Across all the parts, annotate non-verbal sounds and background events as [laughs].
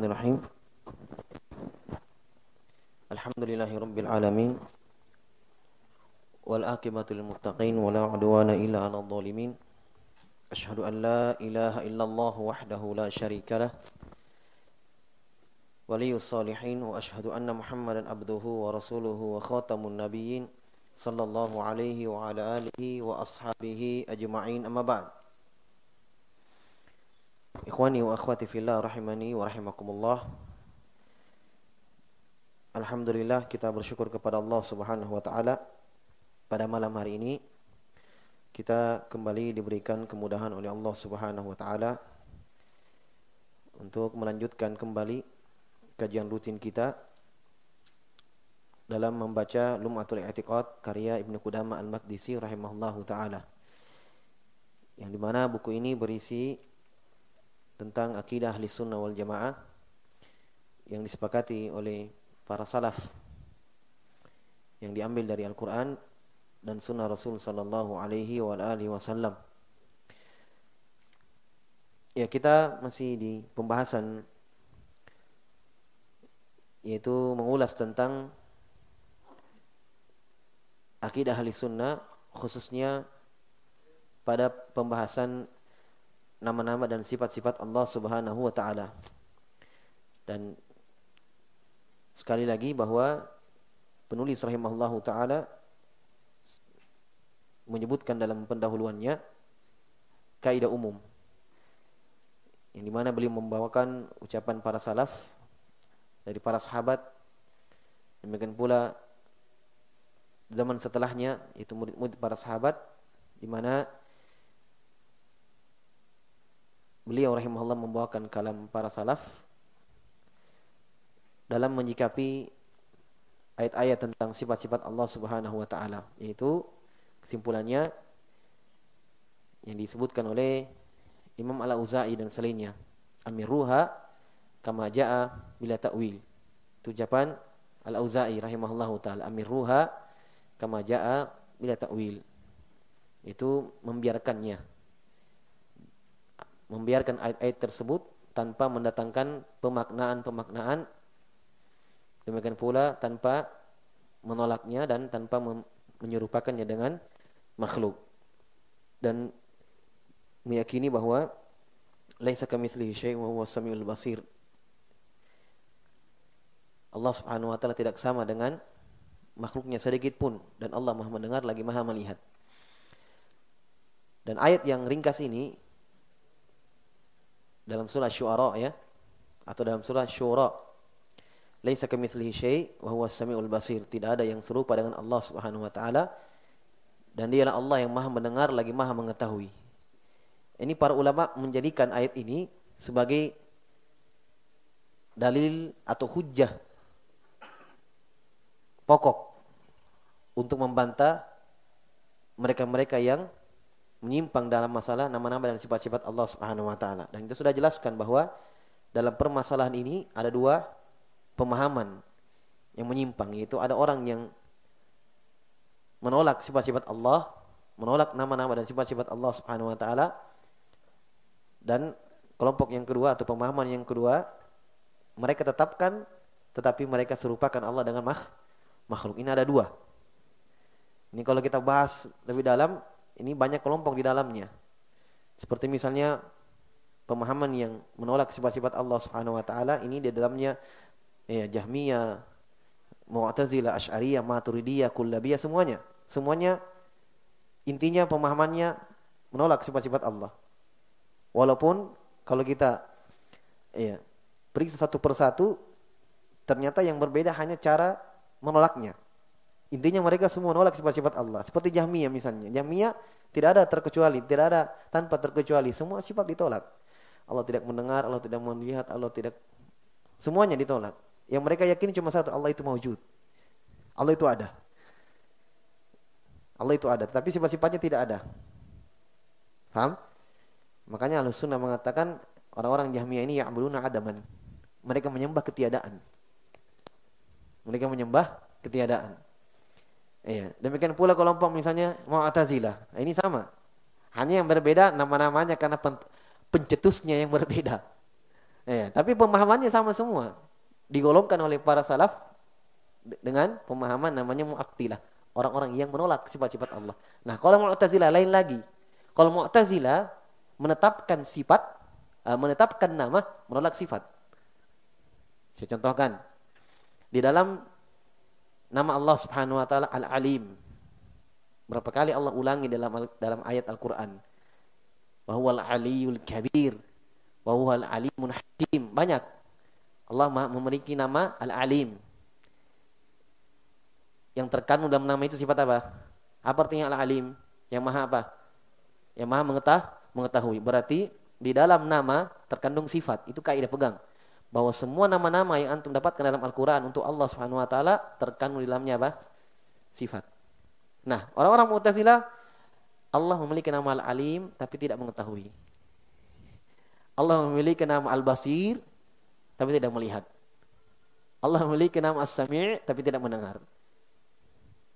Bismillahirrahmanirrahim. Alhamdulillahi rabbil alamin. Wal akibatu lil muttaqin wa la udwana illa 'alal zalimin. Ashhadu an la ilaha illallah wahdahu la syarika lah. Waliyus salihin wa ashhadu anna Muhammadan abduhu wa rasuluhu wa khatamun nabiyyin sallallahu alaihi wa ala alihi wa Ikhwani wa akhwati fillah rahimani wa rahimakumullah. Alhamdulillah kita bersyukur kepada Allah Subhanahu wa taala pada malam hari ini kita kembali diberikan kemudahan oleh Allah Subhanahu wa taala untuk melanjutkan kembali kajian rutin kita dalam membaca Lum'atul I'tiqad karya Ibnu Qudamah Al-Maqdisi rahimahullahu taala. Yang di mana buku ini berisi tentang akidah ahli sunnah wal jamaah yang disepakati oleh para salaf yang diambil dari Al-Quran dan sunnah Rasul sallallahu alaihi wa alihi wasallam. Ya, kita masih di pembahasan yaitu mengulas tentang akidah ahli sunnah khususnya pada pembahasan nama-nama dan sifat-sifat Allah Subhanahu wa taala. Dan sekali lagi bahwa penulis rahimahullahu taala menyebutkan dalam pendahuluannya kaidah umum yang di mana beliau membawakan ucapan para salaf dari para sahabat demikian pula zaman setelahnya itu murid-murid para sahabat di mana beliau rahimahullah membawakan kalam para salaf dalam menyikapi ayat-ayat tentang sifat-sifat Allah Subhanahu wa taala yaitu kesimpulannya yang disebutkan oleh Imam Al-Auza'i dan selainnya. Amiruha kama jaa bila ta'wil. Itu ucapan Al-Auza'i rahimahullahu taala. Amiruha kama jaa bila ta'wil. Itu membiarkannya membiarkan ayat-ayat tersebut tanpa mendatangkan pemaknaan-pemaknaan. Demikian pula tanpa menolaknya dan tanpa menyerupakannya dengan makhluk. Dan meyakini bahwa laisa kamitslihi syai' wa huwa samiul basir. Allah Subhanahu wa taala tidak sama dengan makhluknya sedikit pun dan Allah Maha mendengar lagi Maha melihat. Dan ayat yang ringkas ini dalam surah Syuara ya. Atau dalam surah Syura laisa kamitslihi syai' wa huwas samiul basir. Tidak ada yang serupa dengan Allah Subhanahu wa taala. Dan dialah Allah yang Maha mendengar lagi Maha mengetahui. Ini para ulama menjadikan ayat ini sebagai dalil atau hujjah pokok untuk membantah mereka-mereka yang menyimpang dalam masalah nama-nama dan sifat-sifat Allah Subhanahu wa taala. Dan kita sudah jelaskan bahwa dalam permasalahan ini ada dua pemahaman yang menyimpang yaitu ada orang yang menolak sifat-sifat Allah, menolak nama-nama dan sifat-sifat Allah Subhanahu wa taala. Dan kelompok yang kedua atau pemahaman yang kedua mereka tetapkan tetapi mereka serupakan Allah dengan makhluk. Ini ada dua. Ini kalau kita bahas lebih dalam ini banyak kelompok di dalamnya. Seperti misalnya pemahaman yang menolak sifat-sifat Allah Subhanahu wa taala ini di dalamnya ya Jahmiyah, Mu'tazilah, Asy'ariyah, Maturidiyah, Kullabiyah semuanya. Semuanya intinya pemahamannya menolak sifat-sifat Allah. Walaupun kalau kita ya periksa satu persatu ternyata yang berbeda hanya cara menolaknya. Intinya mereka semua menolak sifat-sifat Allah. Seperti Jahmiyah misalnya. Jahmiyah tidak ada terkecuali, tidak ada tanpa terkecuali. Semua sifat ditolak. Allah tidak mendengar, Allah tidak melihat, Allah tidak semuanya ditolak. Yang mereka yakini cuma satu, Allah itu mewujud. Allah itu ada. Allah itu ada, tapi sifat-sifatnya tidak ada. Paham? Makanya Ahlussunnah mengatakan orang-orang Jahmiyah ini ya'buduna adaman. Mereka menyembah ketiadaan. Mereka menyembah ketiadaan. Iya, demikian pula kelompok misalnya Mu'tazilah. Ini sama. Hanya yang berbeda nama-namanya karena pencetusnya yang berbeda. Ya, tapi pemahamannya sama semua. Digolongkan oleh para salaf dengan pemahaman namanya mu'attilah. Orang-orang yang menolak sifat-sifat Allah. Nah, kalau Mu'tazilah lain lagi. Kalau Mu'tazilah menetapkan sifat, uh, menetapkan nama, menolak sifat. Saya contohkan. Di dalam nama Allah Subhanahu wa taala Al-Alim. Berapa kali Allah ulangi dalam dalam ayat Al-Qur'an. Bahwa Al-Aliyul Kabir. Bahwa Al-Alimun Hakim. Banyak. Allah memiliki nama Al-Alim yang terkandung dalam nama itu sifat apa? Apa artinya al-alim? Yang maha apa? Yang maha mengetah, mengetahui. Berarti di dalam nama terkandung sifat. Itu kaidah pegang. Bahwa semua nama-nama yang antum dapatkan dalam Al-Quran untuk Allah Subhanahu Wa Taala terkandung di dalamnya apa? Sifat. Nah, orang-orang Mu'tazilah Allah memiliki nama Al-Alim tapi tidak mengetahui. Allah memiliki nama Al-Basir tapi tidak melihat. Allah memiliki nama As-Sami' tapi tidak mendengar.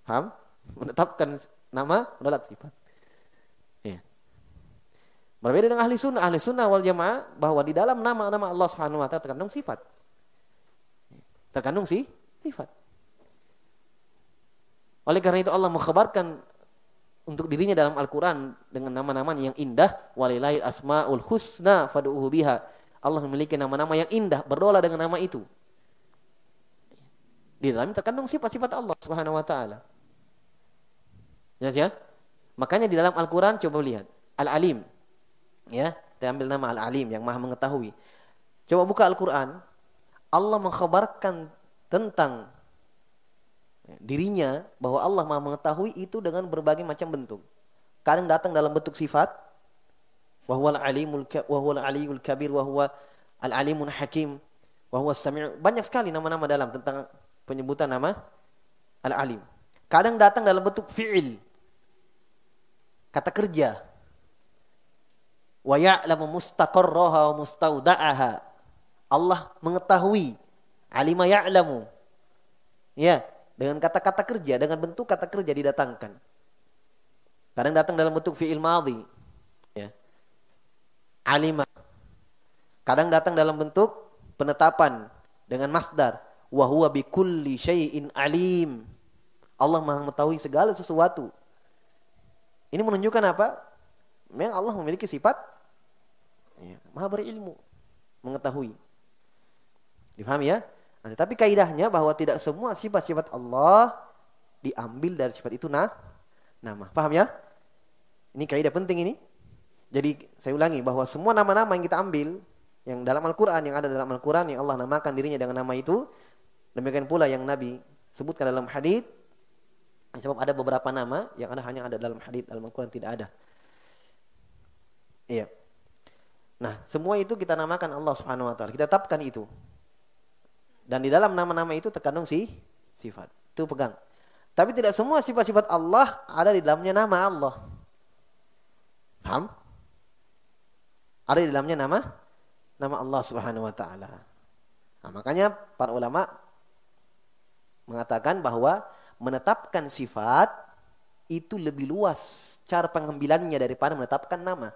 Paham? Menetapkan nama, menolak sifat. Berbeda dengan ahli sunnah. Ahli sunnah wal jamaah bahwa di dalam nama-nama Allah subhanahu wa ta'ala terkandung sifat. Terkandung sih sifat. Oleh karena itu Allah mengkhabarkan untuk dirinya dalam Al-Quran dengan nama-nama yang indah. Walilahil asma'ul husna fadu'uhu biha. Allah memiliki nama-nama yang indah. Berdoa dengan nama itu. Di dalamnya terkandung sifat-sifat Allah subhanahu wa ta'ala. Ya, ya. Makanya di dalam Al-Quran coba lihat. Al-Alim. Ya, kita ambil nama Al-Alim yang maha mengetahui. Coba buka Al-Quran. Allah mengkhabarkan tentang dirinya bahwa Allah maha mengetahui itu dengan berbagai macam bentuk. Kadang datang dalam bentuk sifat. Wahwa al-alimul wahwa al-aliyul kabir wahwa al-alimun hakim wahwa sami' banyak sekali nama-nama dalam tentang penyebutan nama al-alim. Kadang datang dalam bentuk fi'il. Kata kerja. Wa ya'lamu mustaqarraha wa mustauda'aha. Allah mengetahui. Alima ya'lamu. Ya, dengan kata-kata kerja, dengan bentuk kata kerja didatangkan. Kadang datang dalam bentuk fi'il madhi. Ya. Alima. Kadang datang dalam bentuk penetapan dengan masdar. Wa huwa bikulli syai'in alim. Allah Maha mengetahui segala sesuatu. Ini menunjukkan apa? Memang Allah memiliki sifat ya, Maha berilmu, mengetahui. Difahami ya? Nah, tetapi kaidahnya bahwa tidak semua sifat-sifat Allah diambil dari sifat itu nah nama. Paham ya? Ini kaidah penting ini. Jadi saya ulangi bahwa semua nama-nama yang kita ambil yang dalam Al-Qur'an yang ada dalam Al-Qur'an yang Allah namakan dirinya dengan nama itu demikian pula yang Nabi sebutkan dalam hadis Sebab ada beberapa nama yang ada hanya ada dalam hadis Al-Quran tidak ada. Iya. Nah, semua itu kita namakan Allah Subhanahu wa taala. Kita tetapkan itu. Dan di dalam nama-nama itu terkandung si sifat. Itu pegang. Tapi tidak semua sifat-sifat Allah ada di dalamnya nama Allah. Paham? Ada di dalamnya nama nama Allah Subhanahu wa taala. Nah, makanya para ulama mengatakan bahwa menetapkan sifat itu lebih luas cara pengambilannya daripada menetapkan nama.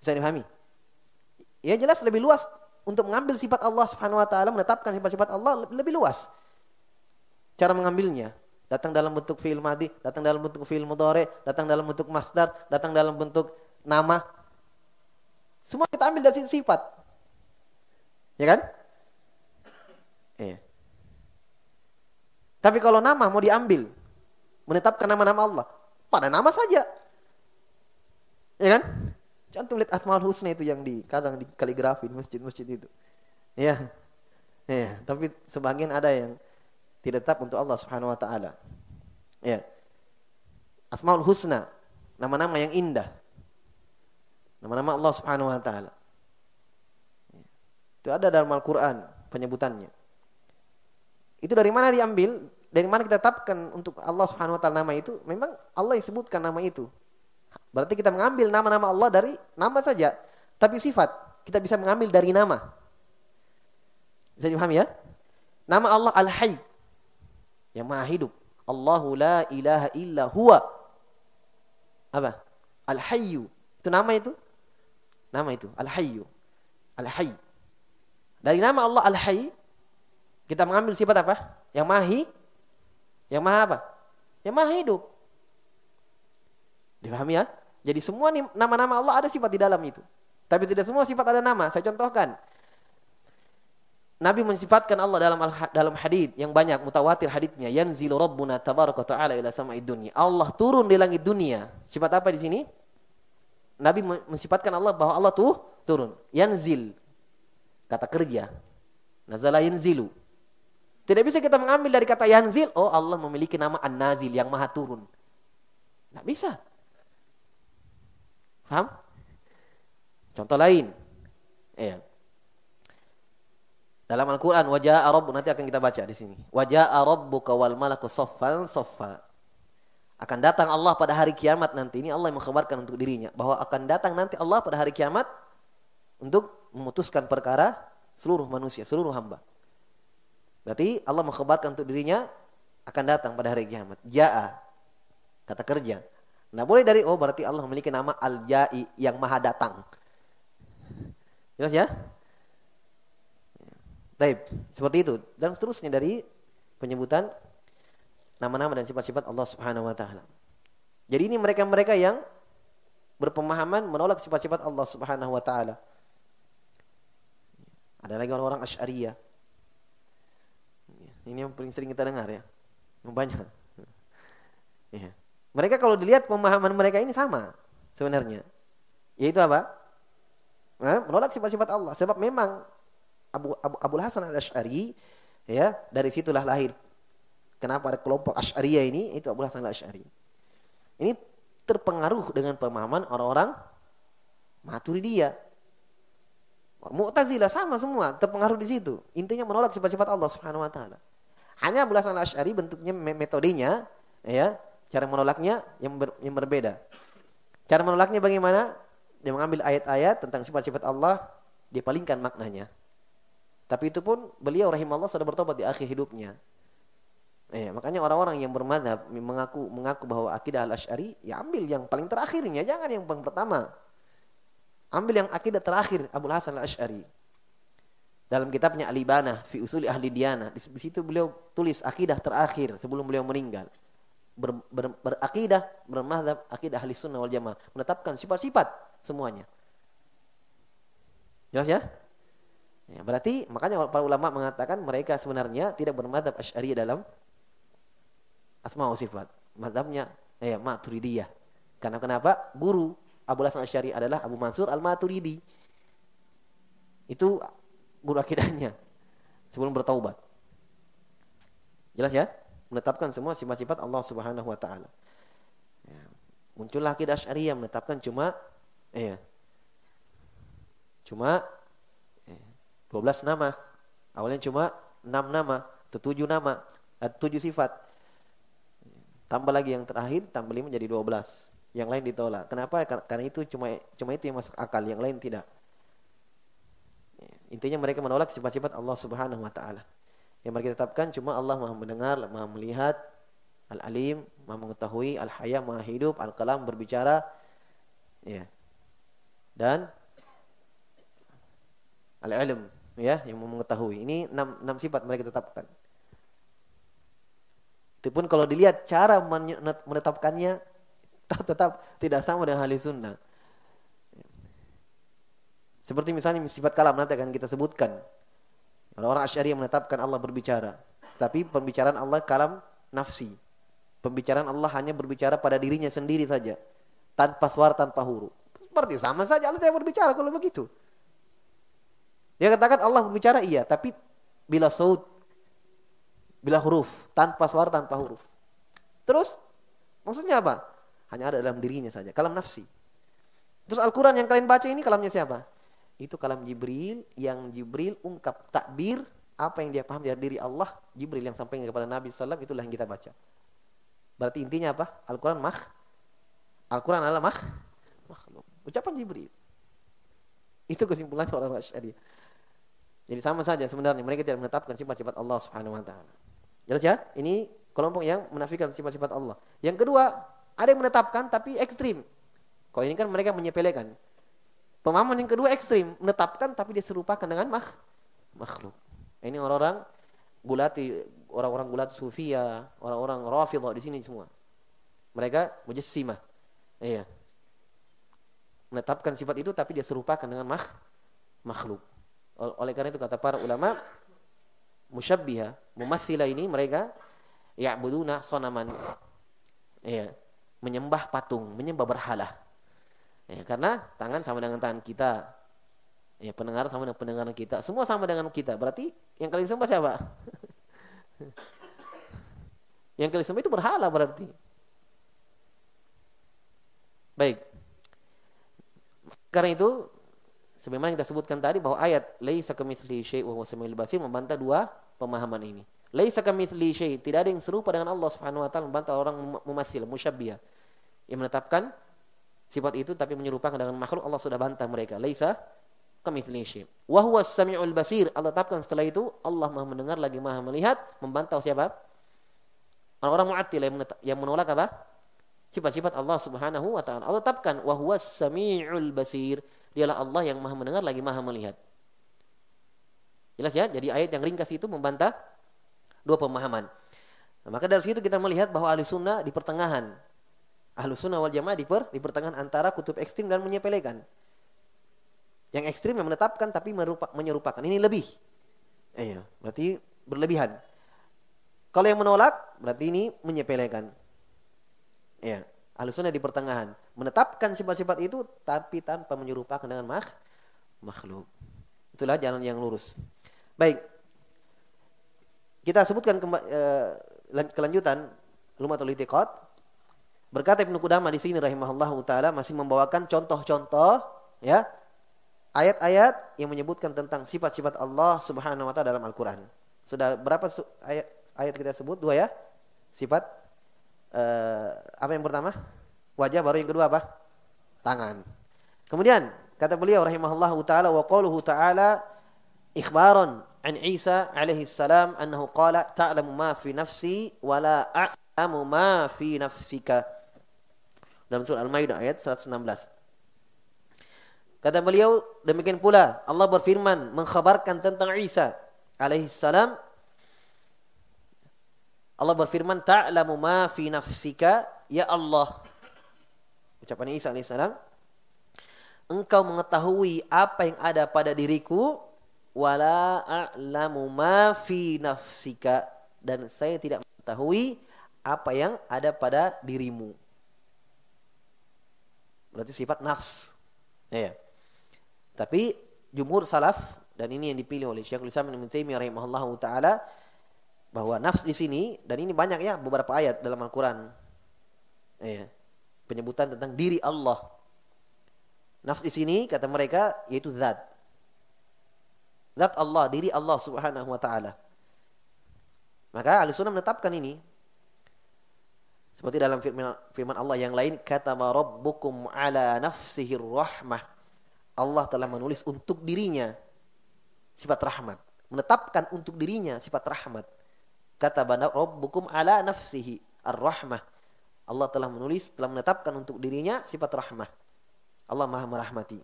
Bisa dipahami? Ya jelas lebih luas untuk mengambil sifat Allah Subhanahu wa taala, menetapkan sifat-sifat Allah lebih luas. Cara mengambilnya datang dalam bentuk fi'il madhi, datang dalam bentuk fi'il mudhari, datang dalam bentuk masdar, datang dalam bentuk nama. Semua kita ambil dari sifat. Ya kan? Iya. Tapi kalau nama mau diambil, menetapkan nama-nama Allah, pada nama saja. Ya kan? Contoh lihat Asmaul Husna itu yang di kadang di kaligrafi di masjid-masjid itu. Ya. Ya, tapi sebagian ada yang tidak tetap untuk Allah Subhanahu wa taala. Ya. Asmaul Husna, nama-nama yang indah. Nama-nama Allah Subhanahu wa taala. Itu ada dalam Al-Qur'an penyebutannya. Itu dari mana diambil? Dari mana kita tetapkan untuk Allah Subhanahu wa taala nama itu? Memang Allah yang sebutkan nama itu. Berarti kita mengambil nama-nama Allah dari nama saja, tapi sifat kita bisa mengambil dari nama. Bisa dipahami ya? Nama Allah Al-Hayy yang Maha hidup. Allahu la ilaha illa huwa. Apa? Al-Hayyu. Itu nama itu? Nama itu Al-Hayyu. Al-Hayy. Dari nama Allah Al-Hayy kita mengambil sifat apa? Yang mahi, yang maha apa? Yang maha hidup. Dipahami ya? Jadi semua nama-nama Allah ada sifat di dalam itu. Tapi tidak semua sifat ada nama. Saya contohkan. Nabi mensifatkan Allah dalam dalam hadis yang banyak mutawatir hadisnya yanzilu rabbuna tabaraka taala ila sama'id dunya. Allah turun di langit dunia. Sifat apa di sini? Nabi mensifatkan Allah bahwa Allah tuh turun. Yanzil. Kata kerja. Nazala yanzilu. Tidak bisa kita mengambil dari kata yanzil, oh Allah memiliki nama An-Nazil yang maha turun. Tidak bisa. Paham? Contoh lain. Iya. Dalam Al-Quran, wajah Arab nanti akan kita baca di sini. Wajah rabbuka wal malaku soffan soffa. Akan datang Allah pada hari kiamat nanti. Ini Allah yang mengkhabarkan untuk dirinya. Bahwa akan datang nanti Allah pada hari kiamat untuk memutuskan perkara seluruh manusia, seluruh hamba. Berarti Allah mengkhabarkan untuk dirinya akan datang pada hari kiamat. Ja'a. Kata kerja. Nah boleh dari, oh berarti Allah memiliki nama Al-Ja'i yang maha datang. Jelas ya? Taib, seperti itu dan seterusnya dari penyebutan nama-nama dan sifat-sifat Allah Subhanahu wa taala. Jadi ini mereka-mereka yang berpemahaman menolak sifat-sifat Allah Subhanahu wa taala. Ada lagi orang-orang Asy'ariyah. Ini yang paling sering kita dengar ya. Banyak. Ya. Mereka kalau dilihat pemahaman mereka ini sama sebenarnya. Yaitu apa? Nah, menolak sifat-sifat Allah. Sebab memang Abu Abu Abul Hasan al Ashari ya dari situlah lahir. Kenapa ada kelompok Ash'ariyah ini? Itu Abu Hasan al Ashari ini terpengaruh dengan pemahaman orang-orang Maturidiyah. Mu'tazilah sama semua terpengaruh di situ. Intinya menolak sifat-sifat Allah Subhanahu wa taala. Hanya Abu Hasan al Ashari bentuknya metodenya ya cara menolaknya yang, ber, yang berbeda cara menolaknya bagaimana dia mengambil ayat-ayat tentang sifat-sifat Allah dia palingkan maknanya tapi itu pun beliau rahimahullah sudah bertobat di akhir hidupnya. Eh, makanya orang-orang yang bermadhab mengaku mengaku bahwa akidah al-ash'ari, ya ambil yang paling terakhirnya, jangan yang paling pertama. Ambil yang akidah terakhir Abu Hasan al-Ash'ari. Dalam kitabnya Al-Ibanah fi Usuli Ahli Diana, di situ beliau tulis akidah terakhir sebelum beliau meninggal. Ber, ber, berakidah, bermadhab, akidah ahli sunnah wal jamaah. Menetapkan sifat-sifat semuanya. Jelas ya? Ya, berarti makanya para ulama mengatakan mereka sebenarnya tidak bermadhab asyari dalam asma wa sifat. Madhabnya eh, maturidiyah. Karena kenapa? Guru Abu Hasan Asy'ari adalah Abu Mansur Al-Maturidi. Itu guru akidahnya sebelum bertaubat. Jelas ya? Menetapkan semua sifat-sifat Allah Subhanahu wa taala. Ya. Muncullah akidah Asy'ariyah menetapkan cuma eh cuma 12 nama. Awalnya cuma 6 nama, atau 7 nama, atau 7 sifat. Tambah lagi yang terakhir, tambah 5 menjadi 12. Yang lain ditolak. Kenapa? Karena itu cuma cuma itu yang masuk akal, yang lain tidak. Intinya mereka menolak sifat-sifat Allah Subhanahu wa taala. Yang mereka tetapkan cuma Allah Maha mendengar, Maha melihat, Al-Alim, Maha mengetahui, Al-Haya, Maha hidup, Al-Kalam berbicara. Ya. Dan Al-Ilm, ya yang mengetahui. Ini enam, enam sifat mereka tetapkan. Itu pun kalau dilihat cara menetapkannya tetap tidak sama dengan ahli sunnah. Seperti misalnya sifat kalam nanti akan kita sebutkan. Orang-orang Asy'ari menetapkan Allah berbicara. Tapi pembicaraan Allah kalam nafsi. Pembicaraan Allah hanya berbicara pada dirinya sendiri saja. Tanpa suara, tanpa huruf. Seperti sama saja Allah tidak berbicara kalau begitu. Dia katakan Allah berbicara iya, tapi bila saud, bila huruf, tanpa suara, tanpa huruf. Terus maksudnya apa? Hanya ada dalam dirinya saja, kalam nafsi. Terus Al-Quran yang kalian baca ini kalamnya siapa? Itu kalam Jibril yang Jibril ungkap takbir apa yang dia paham dari diri Allah, Jibril yang sampaikan kepada Nabi SAW itulah yang kita baca. Berarti intinya apa? Al-Quran mah Al-Quran adalah mah makhluk. Ucapan Jibril. Itu kesimpulannya orang Asy'ari. Jadi sama saja sebenarnya mereka tidak menetapkan sifat-sifat Allah Subhanahu wa taala. Jelas ya? Ini kelompok yang menafikan sifat-sifat Allah. Yang kedua, ada yang menetapkan tapi ekstrim. Kalau ini kan mereka menyepelekan. Pemahaman yang kedua ekstrim, menetapkan tapi dia serupakan dengan makh makhluk. Ini orang-orang gulati, orang-orang gulat sufia, orang-orang rafidah di sini semua. Mereka mujassimah. Iya. Menetapkan sifat itu tapi dia serupakan dengan makh makhluk. Oleh karena itu kata para ulama musyabbiha, mumathila ini mereka ya'buduna sonaman. Iya. Menyembah patung, menyembah berhala. Ya, karena tangan sama dengan tangan kita. Ya, pendengar sama dengan pendengaran kita. Semua sama dengan kita. Berarti yang kalian sembah siapa? [laughs] yang kalian sembah itu berhala berarti. Baik. Karena itu sebagaimana kita sebutkan tadi bahwa ayat laisa kamitsli syai' wa huwa basir membantah dua pemahaman ini. Laisa kamitsli syai', tidak ada yang serupa dengan Allah Subhanahu wa taala membantah orang mumatsil, musyabbihah. Yang menetapkan sifat itu tapi menyerupakan dengan makhluk Allah sudah bantah mereka. Laisa kamitslihi wa huwa samiul basir. Allah tetapkan setelah itu Allah Maha mendengar lagi Maha melihat membantah siapa? Orang-orang mu'attilah yang, yang menolak apa? Sifat-sifat Allah Subhanahu wa taala. Allah tetapkan wa huwa samiul basir. Dialah Allah yang Maha mendengar lagi Maha melihat. Jelas ya? Jadi ayat yang ringkas itu membantah dua pemahaman. Nah, maka dari situ kita melihat bahwa ahli sunnah di pertengahan ahlu sunnah wal jamaah di, per, di pertengahan antara kutub ekstrim dan menyepelekan. Yang ekstrim yang menetapkan tapi merupa, menyerupakan. Ini lebih. Iya, berarti berlebihan. Kalau yang menolak, berarti ini menyepelekan. Ya, ahlu sunnah di pertengahan. Menetapkan sifat-sifat itu tapi tanpa menyerupakan dengan mak makhluk. Itulah jalan yang lurus. Baik. Kita sebutkan uh, kelanjutan Lumatul Itiqad Berkata Ibnu Qudamah di sini rahimahullah taala masih membawakan contoh-contoh ya ayat-ayat yang menyebutkan tentang sifat-sifat Allah Subhanahu wa taala dalam Al-Qur'an. Sudah berapa ayat ayat kita sebut? Dua ya. Sifat uh, apa yang pertama? Wajah baru yang kedua apa? Tangan. Kemudian kata beliau rahimahullah taala wa qauluhu taala ikhbaran an Isa alaihi salam annahu qala ta'lamu ma fi nafsi wa la a'lamu ma fi nafsika dalam surah Al-Maidah ayat 116. Kata beliau, demikian pula Allah berfirman mengkhabarkan tentang Isa alaihi salam. Allah berfirman, "Ta'lamu ma fi nafsika ya Allah." Ucapan Isa alaihi salam, "Engkau mengetahui apa yang ada pada diriku, wala a'lamu ma fi nafsika." Dan saya tidak mengetahui apa yang ada pada dirimu. Berarti sifat nafs. Ya. Tapi jumhur salaf dan ini yang dipilih oleh Syekhul Islam Ibnu Taimiyah rahimahullahu taala bahwa nafs di sini dan ini banyak ya beberapa ayat dalam Al-Qur'an. Ya. Penyebutan tentang diri Allah. Nafs di sini kata mereka yaitu zat. Zat Allah, diri Allah Subhanahu wa taala. Maka Ahli Sunnah menetapkan ini seperti dalam firman, firman Allah yang lain, kata rabbukum ala nafsihi rahmah. Allah telah menulis untuk dirinya sifat rahmat. Menetapkan untuk dirinya sifat rahmat. Kata rabbukum ala nafsihi ar-rahmah. Allah telah menulis, telah menetapkan untuk dirinya sifat rahmah. Allah maha merahmati.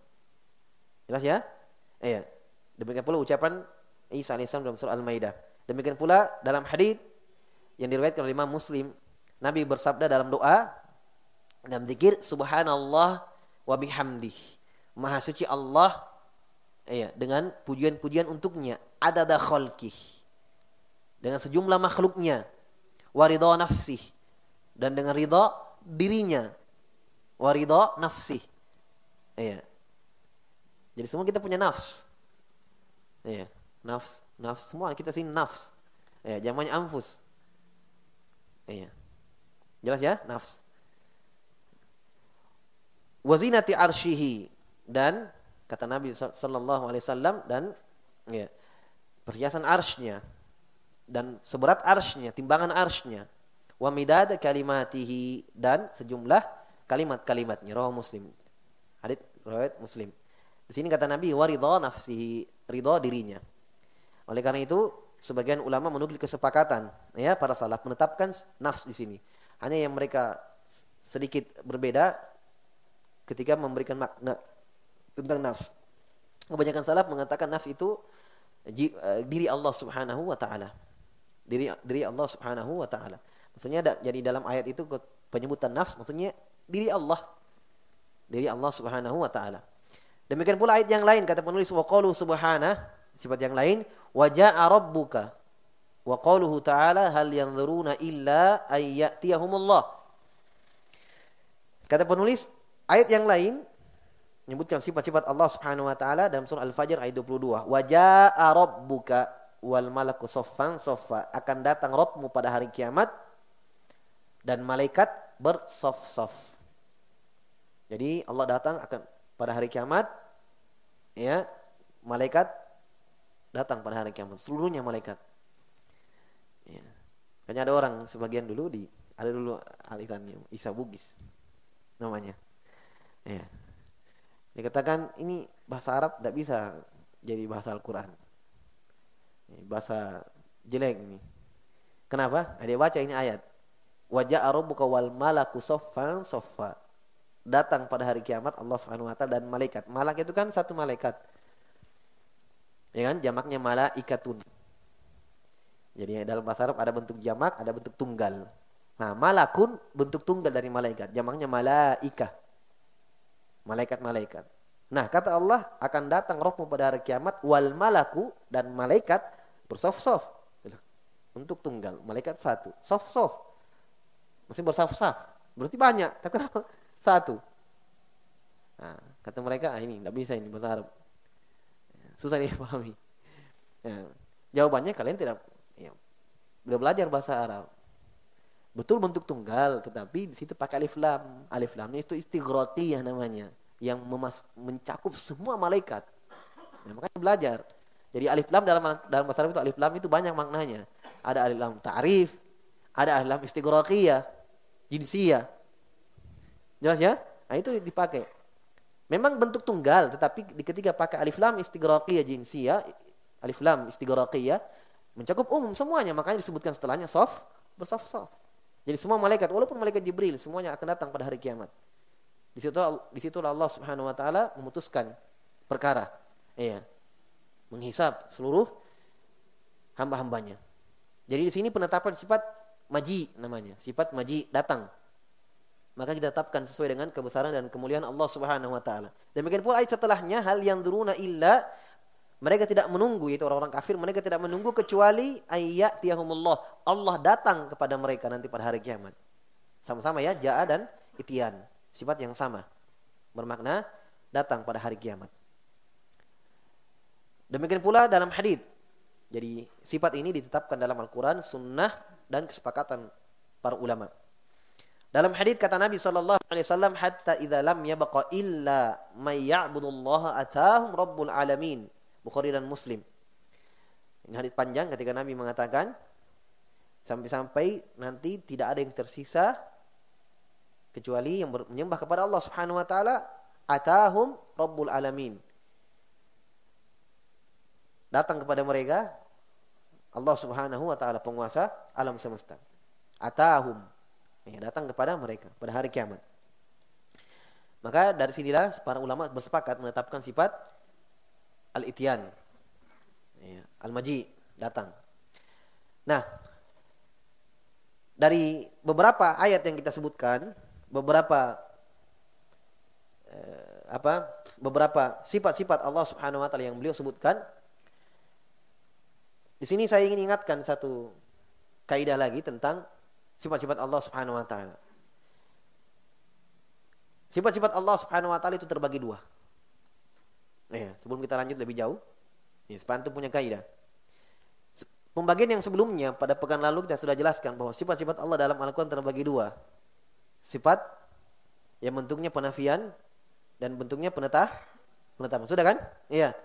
Jelas ya? Iya. Demikian pula ucapan Isa AS dalam surah Al-Maidah. Demikian pula dalam hadis yang diriwayatkan oleh Imam Muslim Nabi bersabda dalam doa dalam zikir subhanallah wa bihamdih. Maha suci Allah ya, dengan pujian-pujian untuknya ada khalqih. Dengan sejumlah makhluknya waridha nafsih dan dengan ridha dirinya waridha nafsih. Iya. Jadi semua kita punya nafs. Iya, nafs, nafs semua kita sini nafs. Ya, jamannya anfus. Iya. Jelas ya? Nafs. Wazinati arshihi dan kata Nabi sallallahu alaihi wasallam dan ya, perhiasan arsnya dan seberat arsnya, timbangan arsnya. Wa midad kalimatihi dan sejumlah kalimat-kalimatnya. Roh Muslim. Hadits riwayat Muslim. Di sini kata Nabi waridha nafsihi, ridha dirinya. Oleh karena itu sebagian ulama menukil kesepakatan ya para salaf menetapkan nafs di sini. Hanya yang mereka sedikit berbeda ketika memberikan makna tentang nafs. Kebanyakan salaf mengatakan nafs itu uh, diri Allah Subhanahu wa taala. Diri diri Allah Subhanahu wa taala. Maksudnya ada, jadi dalam ayat itu penyebutan nafs maksudnya diri Allah. Diri Allah Subhanahu wa taala. Demikian pula ayat yang lain kata penulis wa qalu subhana sifat yang lain wa jaa rabbuka wa qaluhu ta'ala hal yanzuruna illa ayyatiyahumullah. Kata penulis ayat yang lain menyebutkan sifat-sifat Allah Subhanahu wa taala dalam surah Al-Fajr ayat 22. Wa jaa rabbuka wal malaku soffan soffa. Akan datang Rabbmu pada hari kiamat dan malaikat bersof-sof. Jadi Allah datang akan pada hari kiamat ya malaikat datang pada hari kiamat seluruhnya malaikat. Kayaknya ada orang sebagian dulu di ada dulu alirannya Isa Bugis namanya ya Dikatakan ini bahasa Arab tidak bisa jadi bahasa Al-Quran. Bahasa jelek ini. Kenapa? Dia baca ini ayat. Wajah arabuka wal malaku soffan soffa. Datang pada hari kiamat Allah Subhanahu wa dan malaikat. Malak itu kan satu malaikat. Ya kan? Jamaknya malaikatun. Jadi dalam bahasa Arab ada bentuk jamak, ada bentuk tunggal. Nah, malakun bentuk tunggal dari malaikat. Jamaknya malaikah malaikat-malaikat. Nah, kata Allah akan datang rohmu pada hari kiamat wal malaku dan malaikat bersof-sof. Untuk tunggal, malaikat satu. Sof-sof. Masih bersaf-saf. Berarti banyak. Tapi kenapa? Satu. Nah, kata mereka, ah, ini tidak bisa ini bahasa Arab. Susah dipahami. Ya, jawabannya kalian tidak ya, sudah belajar bahasa Arab. Betul bentuk tunggal, tetapi di situ pakai alif lam. Alif lamnya itu istighraqiyah namanya, yang memas mencakup semua malaikat. Nah, makanya belajar. Jadi alif lam dalam dalam bahasa Arab itu alif lam itu banyak maknanya. Ada alif lam ta'rif, ada alif lam istighraqiyah, jinsiyah. Jelas ya? Nah, itu dipakai. Memang bentuk tunggal, tetapi di ketika pakai alif lam istighraqiyah jinsiyah, alif lam istighraqiyah mencakup umum semuanya, makanya disebutkan setelahnya soft, bersoft-soft. Jadi semua malaikat, walaupun malaikat Jibril, semuanya akan datang pada hari kiamat. Di situ di situ Allah Subhanahu wa taala memutuskan perkara. Iya. Menghisap seluruh hamba-hambanya. Jadi di sini penetapan sifat maji namanya, sifat maji datang. Maka kita tetapkan sesuai dengan kebesaran dan kemuliaan Allah Subhanahu wa taala. Demikian pula ayat setelahnya hal yang duruna illa mereka tidak menunggu yaitu orang-orang kafir mereka tidak menunggu kecuali ayat tiahumullah Allah datang kepada mereka nanti pada hari kiamat. Sama-sama ya jaa dan itian sifat yang sama bermakna datang pada hari kiamat. Demikian pula dalam hadis. Jadi sifat ini ditetapkan dalam Al-Qur'an, sunnah dan kesepakatan para ulama. Dalam hadis kata Nabi sallallahu alaihi wasallam hatta idza lam yabqa illa may ya'budullaha atahum rabbul alamin Bukhari dan Muslim. Ini hadis panjang ketika Nabi mengatakan sampai-sampai nanti tidak ada yang tersisa kecuali yang menyembah kepada Allah Subhanahu wa taala atahum rabbul alamin. Datang kepada mereka Allah Subhanahu wa taala penguasa alam semesta. Atahum ya, datang kepada mereka pada hari kiamat. Maka dari sinilah para ulama bersepakat menetapkan sifat al-ityan. Ya, al-maji, datang. Nah, dari beberapa ayat yang kita sebutkan, beberapa eh, apa? beberapa sifat-sifat Allah Subhanahu wa taala yang beliau sebutkan. Di sini saya ingin ingatkan satu kaidah lagi tentang sifat-sifat Allah Subhanahu wa taala. Sifat-sifat Allah Subhanahu wa taala itu terbagi dua. Ya, sebelum kita lanjut lebih jauh, ya, sepantum punya kaidah. Pembagian yang sebelumnya pada pekan lalu kita sudah jelaskan bahwa sifat-sifat Allah dalam Al-Quran terbagi dua. Sifat yang bentuknya penafian dan bentuknya penetah, penetapan. Sudah kan? Iya.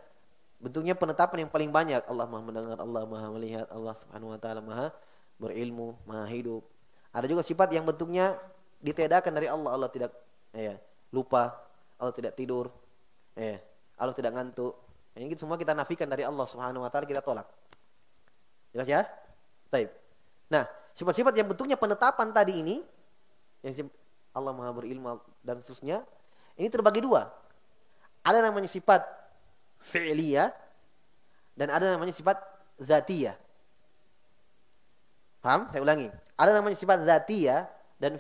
Bentuknya penetapan yang paling banyak. Allah Maha mendengar, Allah Maha melihat, Allah Subhanahu wa taala Maha berilmu, Maha hidup. Ada juga sifat yang bentuknya ditiadakan dari Allah. Allah tidak ya, lupa, Allah tidak tidur. Ya. Allah tidak ngantuk. Ini semua kita nafikan dari Allah Subhanahu wa taala kita tolak. Jelas ya? Baik. Nah, sifat-sifat yang bentuknya penetapan tadi ini yang Allah Maha berilmu dan seterusnya, ini terbagi dua. Ada namanya sifat fi'liyah dan ada namanya sifat zatiyah. Paham? Saya ulangi. Ada namanya sifat zatiyah dan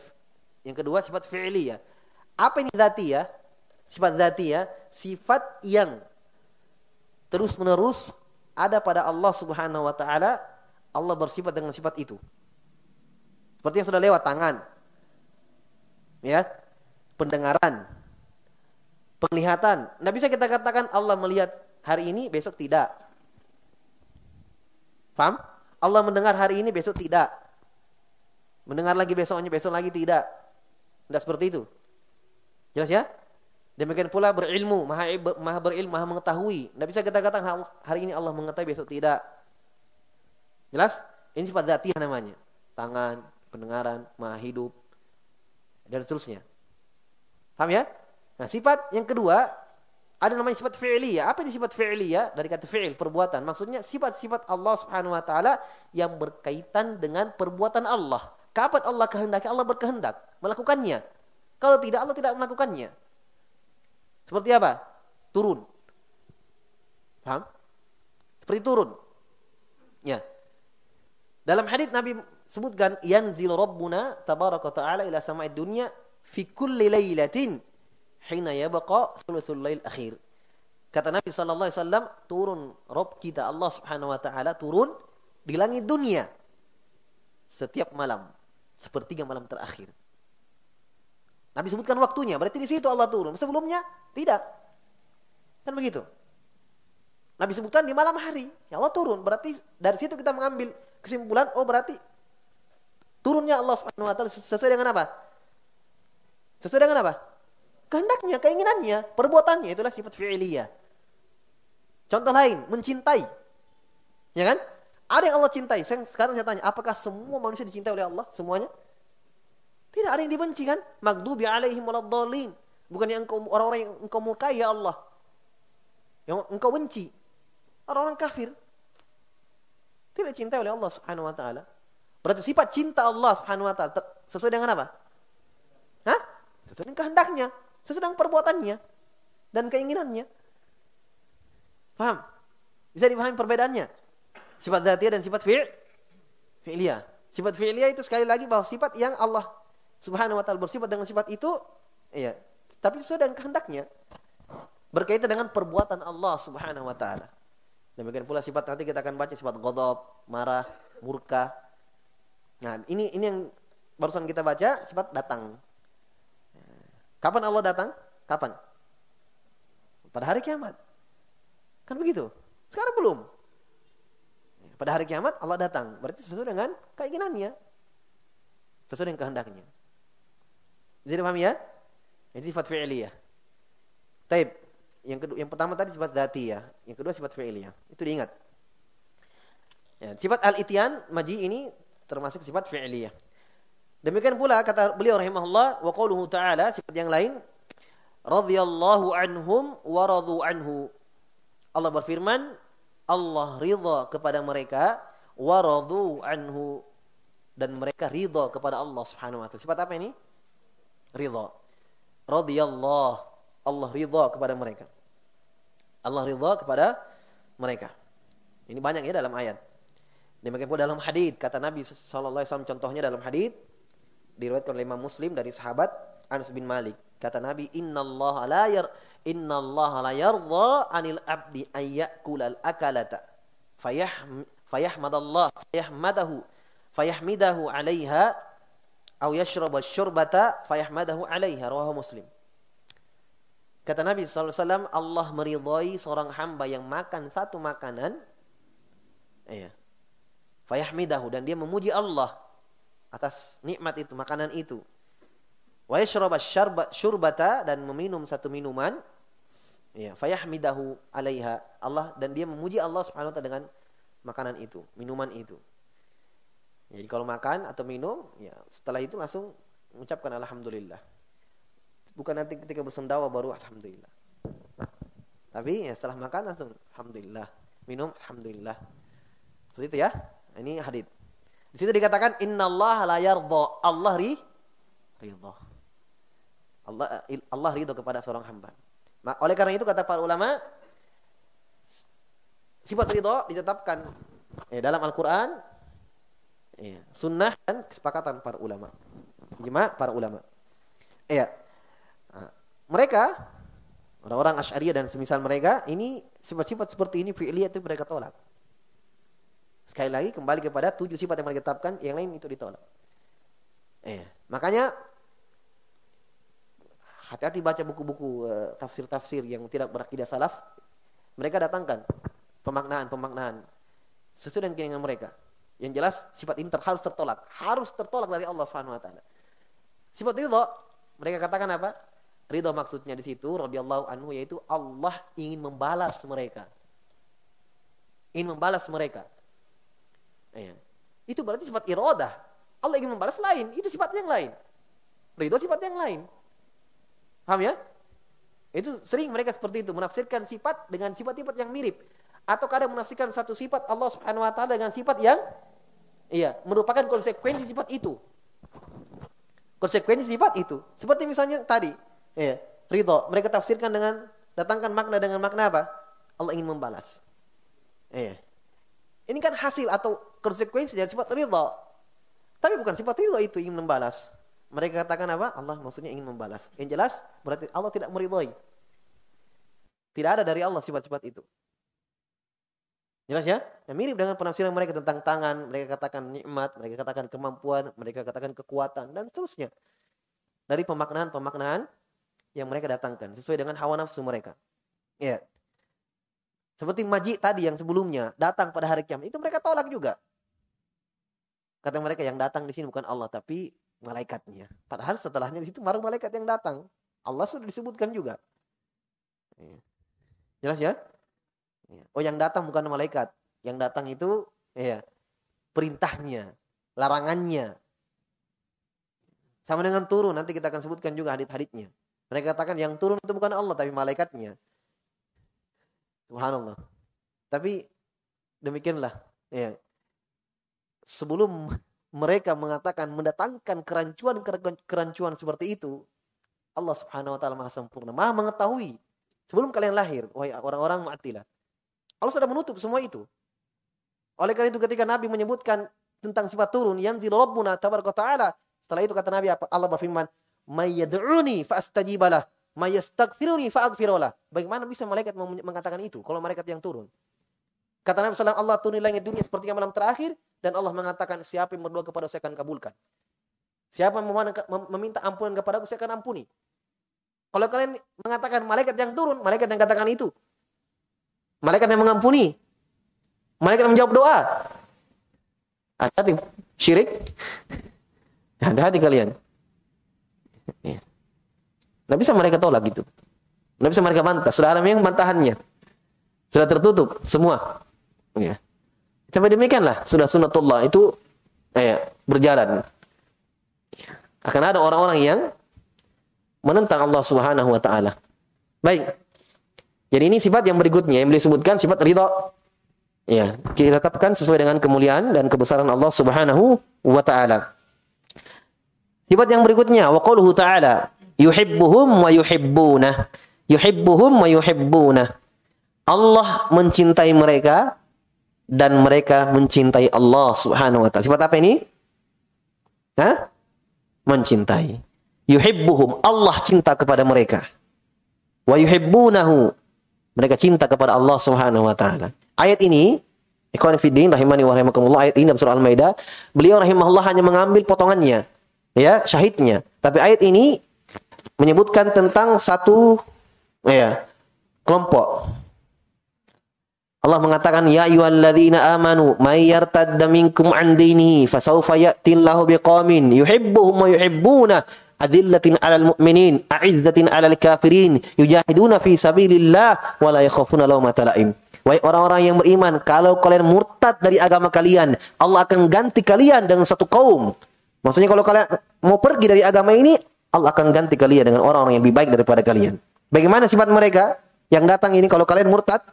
yang kedua sifat fi'liyah. Apa ini zatiyah? Sifat zatiyah, sifat yang terus-menerus ada pada Allah Subhanahu wa taala. Allah bersifat dengan sifat itu. Seperti yang sudah lewat tangan. Ya. Pendengaran. Penglihatan. Tidak bisa kita katakan Allah melihat hari ini, besok tidak. Paham? Allah mendengar hari ini, besok tidak. Mendengar lagi besoknya, besok lagi tidak. Tidak seperti itu. Jelas ya? Demikian pula berilmu, maha, maha berilmu, maha mengetahui. Tidak bisa kita katakan hari ini Allah mengetahui, besok tidak. Jelas? Ini sifat zatiah namanya. Tangan, pendengaran, maha hidup, dan seterusnya. Paham ya? Nah, sifat yang kedua ada namanya sifat fi'liyah. Apa ini sifat fi'liyah? Dari kata fi'il, perbuatan. Maksudnya sifat-sifat Allah Subhanahu wa taala yang berkaitan dengan perbuatan Allah. Kapan Allah kehendaki? Allah berkehendak melakukannya. Kalau tidak Allah tidak melakukannya. Seperti apa? Turun. Paham? Seperti turun. Ya. Dalam hadis Nabi sebutkan yanzilu rabbuna tabaraka taala ila sama'id dunya fi kulli lailatin hina yabqa thuluthul lail akhir. Kata Nabi sallallahu alaihi wasallam, turun Rabb kita Allah Subhanahu wa taala turun di langit dunia setiap malam, sepertiga malam terakhir. Nabi sebutkan waktunya, berarti di situ Allah turun. Sebelumnya tidak. Kan begitu. Nabi sebutkan di malam hari, ya Allah turun. Berarti dari situ kita mengambil kesimpulan, oh berarti Turunnya Allah Subhanahu wa taala sesuai dengan apa? Sesuai dengan apa? Kehendaknya, keinginannya, perbuatannya itulah sifat fi'liyah. Contoh lain, mencintai. Ya kan? Ada yang Allah cintai. Sekarang saya tanya, apakah semua manusia dicintai oleh Allah? Semuanya? Tidak ada yang dibenci kan? Magdubi alaihim waladhdallin. Bukan yang engkau orang-orang yang engkau murkai ya Allah. Yang engkau benci. Orang-orang kafir. Tidak dicintai oleh Allah Subhanahu wa taala. Berarti sifat cinta Allah Subhanahu wa taala sesuai dengan apa? Hah? Sesuai dengan kehendaknya, sesuai dengan perbuatannya dan keinginannya. Paham? Bisa dipahami perbedaannya? Sifat dzatiyah dan sifat fi'il fi'liyah. Sifat fi'liyah itu sekali lagi bahwa sifat yang Allah Subhanahu wa taala bersifat dengan sifat itu iya, tapi sesuai dengan kehendaknya. Berkaitan dengan perbuatan Allah Subhanahu wa taala. Demikian pula sifat nanti kita akan baca sifat ghadab, marah, murka, Nah, ini ini yang barusan kita baca sifat datang. Kapan Allah datang? Kapan? Pada hari kiamat. Kan begitu? Sekarang belum. Pada hari kiamat Allah datang. Berarti sesuai dengan keinginannya. Sesuai dengan kehendaknya. Jadi paham ya? Ini sifat fi'liyah. Taib. Yang kedua, yang pertama tadi sifat ya. Yang kedua sifat fi'liyah. Itu diingat. Ya, sifat al-itian maji ini termasuk sifat fi'liyah. Demikian pula kata beliau rahimahullah wa qauluhu ta'ala sifat yang lain radhiyallahu anhum wa radu anhu. Allah berfirman Allah ridha kepada mereka wa radu anhu dan mereka ridha kepada Allah Subhanahu wa taala. Sifat apa ini? Ridha. Radhiyallahu Allah ridha kepada mereka. Allah ridha kepada mereka. Ini banyak ya dalam ayat. Demikian pula dalam hadis kata Nabi sallallahu alaihi wasallam contohnya dalam hadis diriwayatkan oleh Imam Muslim dari sahabat Anas bin Malik. Kata Nabi, "Innallaha la yar innallaha la yardha 'anil 'abdi ay ya'kula al-akalata fayah fayahmadallah fayahmadahu fayahmidahu 'alaiha aw yashraba asy-syurbata fayahmadahu 'alaiha." Rawahu Muslim. Kata Nabi sallallahu alaihi wasallam, Allah meridhai seorang hamba yang makan satu makanan iya fayahmidahu dan dia memuji Allah atas nikmat itu, makanan itu. Wa yashraba syurbata dan meminum satu minuman ya fayahmidahu alaiha Allah dan dia memuji Allah Subhanahu wa taala dengan makanan itu, minuman itu. Jadi kalau makan atau minum, ya setelah itu langsung mengucapkan alhamdulillah. Bukan nanti ketika bersendawa baru alhamdulillah. Tapi ya setelah makan langsung alhamdulillah, minum alhamdulillah. Seperti itu ya. Ini hadis. Di situ dikatakan innallaha la yardha. Allah ri ridha. Allah Allah ridho kepada seorang hamba. Oleh karena itu kata para ulama sifat ridho ditetapkan eh, dalam Al-Qur'an eh, sunnah dan kesepakatan para ulama. Ijma para ulama. Iya. Nah, mereka orang-orang Asy'ariyah dan semisal mereka ini sifat-sifat seperti ini fi'liyah itu mereka tolak. Sekali lagi kembali kepada tujuh sifat yang mereka tetapkan, yang lain itu ditolak. Eh, makanya hati-hati baca buku-buku uh, tafsir-tafsir yang tidak berakidah salaf. Mereka datangkan pemaknaan-pemaknaan sesuai dengan keinginan mereka. Yang jelas sifat ini harus tertolak, harus tertolak dari Allah Subhanahu wa taala. Sifat ridho, mereka katakan apa? Ridho maksudnya di situ radhiyallahu anhu yaitu Allah ingin membalas mereka. Ingin membalas mereka. Ya. Itu berarti sifat irodah. Allah ingin membalas lain, itu sifat yang lain. Ridho sifat yang lain. Paham ya? Itu sering mereka seperti itu, menafsirkan sifat dengan sifat-sifat yang mirip. Atau kadang menafsirkan satu sifat Allah Subhanahu wa taala dengan sifat yang iya, merupakan konsekuensi sifat itu. Konsekuensi sifat itu. Seperti misalnya tadi, iya, ridho, mereka tafsirkan dengan datangkan makna dengan makna apa? Allah ingin membalas. Iya. Ini kan hasil atau konsekuensi dari sifat ridho. Tapi bukan sifat ridho itu ingin membalas. Mereka katakan apa? Allah maksudnya ingin membalas. Yang jelas berarti Allah tidak meridhoi. Tidak ada dari Allah sifat-sifat itu. Jelas ya? Yang mirip dengan penafsiran mereka tentang tangan, mereka katakan nikmat, mereka katakan kemampuan, mereka katakan kekuatan dan seterusnya. Dari pemaknaan-pemaknaan yang mereka datangkan sesuai dengan hawa nafsu mereka. Ya. Seperti maji tadi yang sebelumnya datang pada hari kiamat itu mereka tolak juga. Kata mereka yang datang di sini bukan Allah tapi malaikatnya. Padahal setelahnya di situ baru malaikat yang datang. Allah sudah disebutkan juga. Iya. Jelas ya? Iya. Oh yang datang bukan malaikat. Yang datang itu ya perintahnya, larangannya. Sama dengan turun, nanti kita akan sebutkan juga hadit-haditnya. Mereka katakan yang turun itu bukan Allah tapi malaikatnya. Subhanallah. Tapi demikianlah ya. Sebelum mereka mengatakan mendatangkan kerancuan kerancuan seperti itu, Allah Subhanahu wa taala Maha sempurna, Maha mengetahui sebelum kalian lahir, wahai orang-orang Mu'attilah. Allah sudah menutup semua itu. Oleh karena itu ketika Nabi menyebutkan tentang sifat turun, yanzilu rabbuna tabaraka taala, setelah itu kata Nabi apa? Allah berfirman, "May yad'uni fa astajibalah, may yastaghfiruni fa aghfirullah." Bagaimana bisa malaikat mengatakan itu kalau malaikat yang turun? Kata Nabi SAW, Allah turun langit dunia seperti malam terakhir, dan Allah mengatakan siapa yang berdoa kepada saya akan kabulkan. Siapa yang meminta ampunan kepada aku saya akan ampuni. Kalau kalian mengatakan malaikat yang turun, malaikat yang katakan itu. Malaikat yang mengampuni. Malaikat yang menjawab doa. Hati-hati syirik. Hati-hati kalian. Ya. Nggak bisa mereka tolak gitu. Nggak bisa mereka bantah. Sudah ada yang bantahannya. Sudah tertutup semua. Ya. Tapi demikianlah sudah sunatullah itu eh, berjalan. Akan ada orang-orang yang menentang Allah Subhanahu wa taala. Baik. Jadi ini sifat yang berikutnya yang beliau sebutkan sifat ridha. Ya, kita tetapkan sesuai dengan kemuliaan dan kebesaran Allah Subhanahu wa taala. Sifat yang berikutnya wa qauluhu ta'ala yuhibbuhum wa yuhibbuna. Yuhibbuhum wa yuhibbuna. Allah mencintai mereka dan mereka mencintai Allah Subhanahu wa taala. Sifat apa ini? Hah? Mencintai. Yuhibbuhum. Allah cinta kepada mereka. Wa yuhibbunahu. Mereka cinta kepada Allah Subhanahu wa taala. Ayat ini Ikhwan Fiddin rahimani wa rahimakumullah ayat ini dalam surah Al-Maidah beliau rahimahullah hanya mengambil potongannya ya syahidnya tapi ayat ini menyebutkan tentang satu ya kelompok Allah mengatakan ya ayyuhalladzina amanu may yartadda minkum an dinihi fasawfa ya'tillahu biqaumin yuhibbuhum wa yuhibbuna adillatin 'alal mu'minin a'izzatin 'alal kafirin yujahiduna fi sabilillah wa la yakhafuna lawmata la'im Wahai orang-orang yang beriman, kalau kalian murtad dari agama kalian, Allah akan ganti kalian dengan satu kaum. Maksudnya kalau kalian mau pergi dari agama ini, Allah akan ganti kalian dengan orang-orang yang lebih baik daripada kalian. Bagaimana sifat mereka yang datang ini kalau kalian murtad?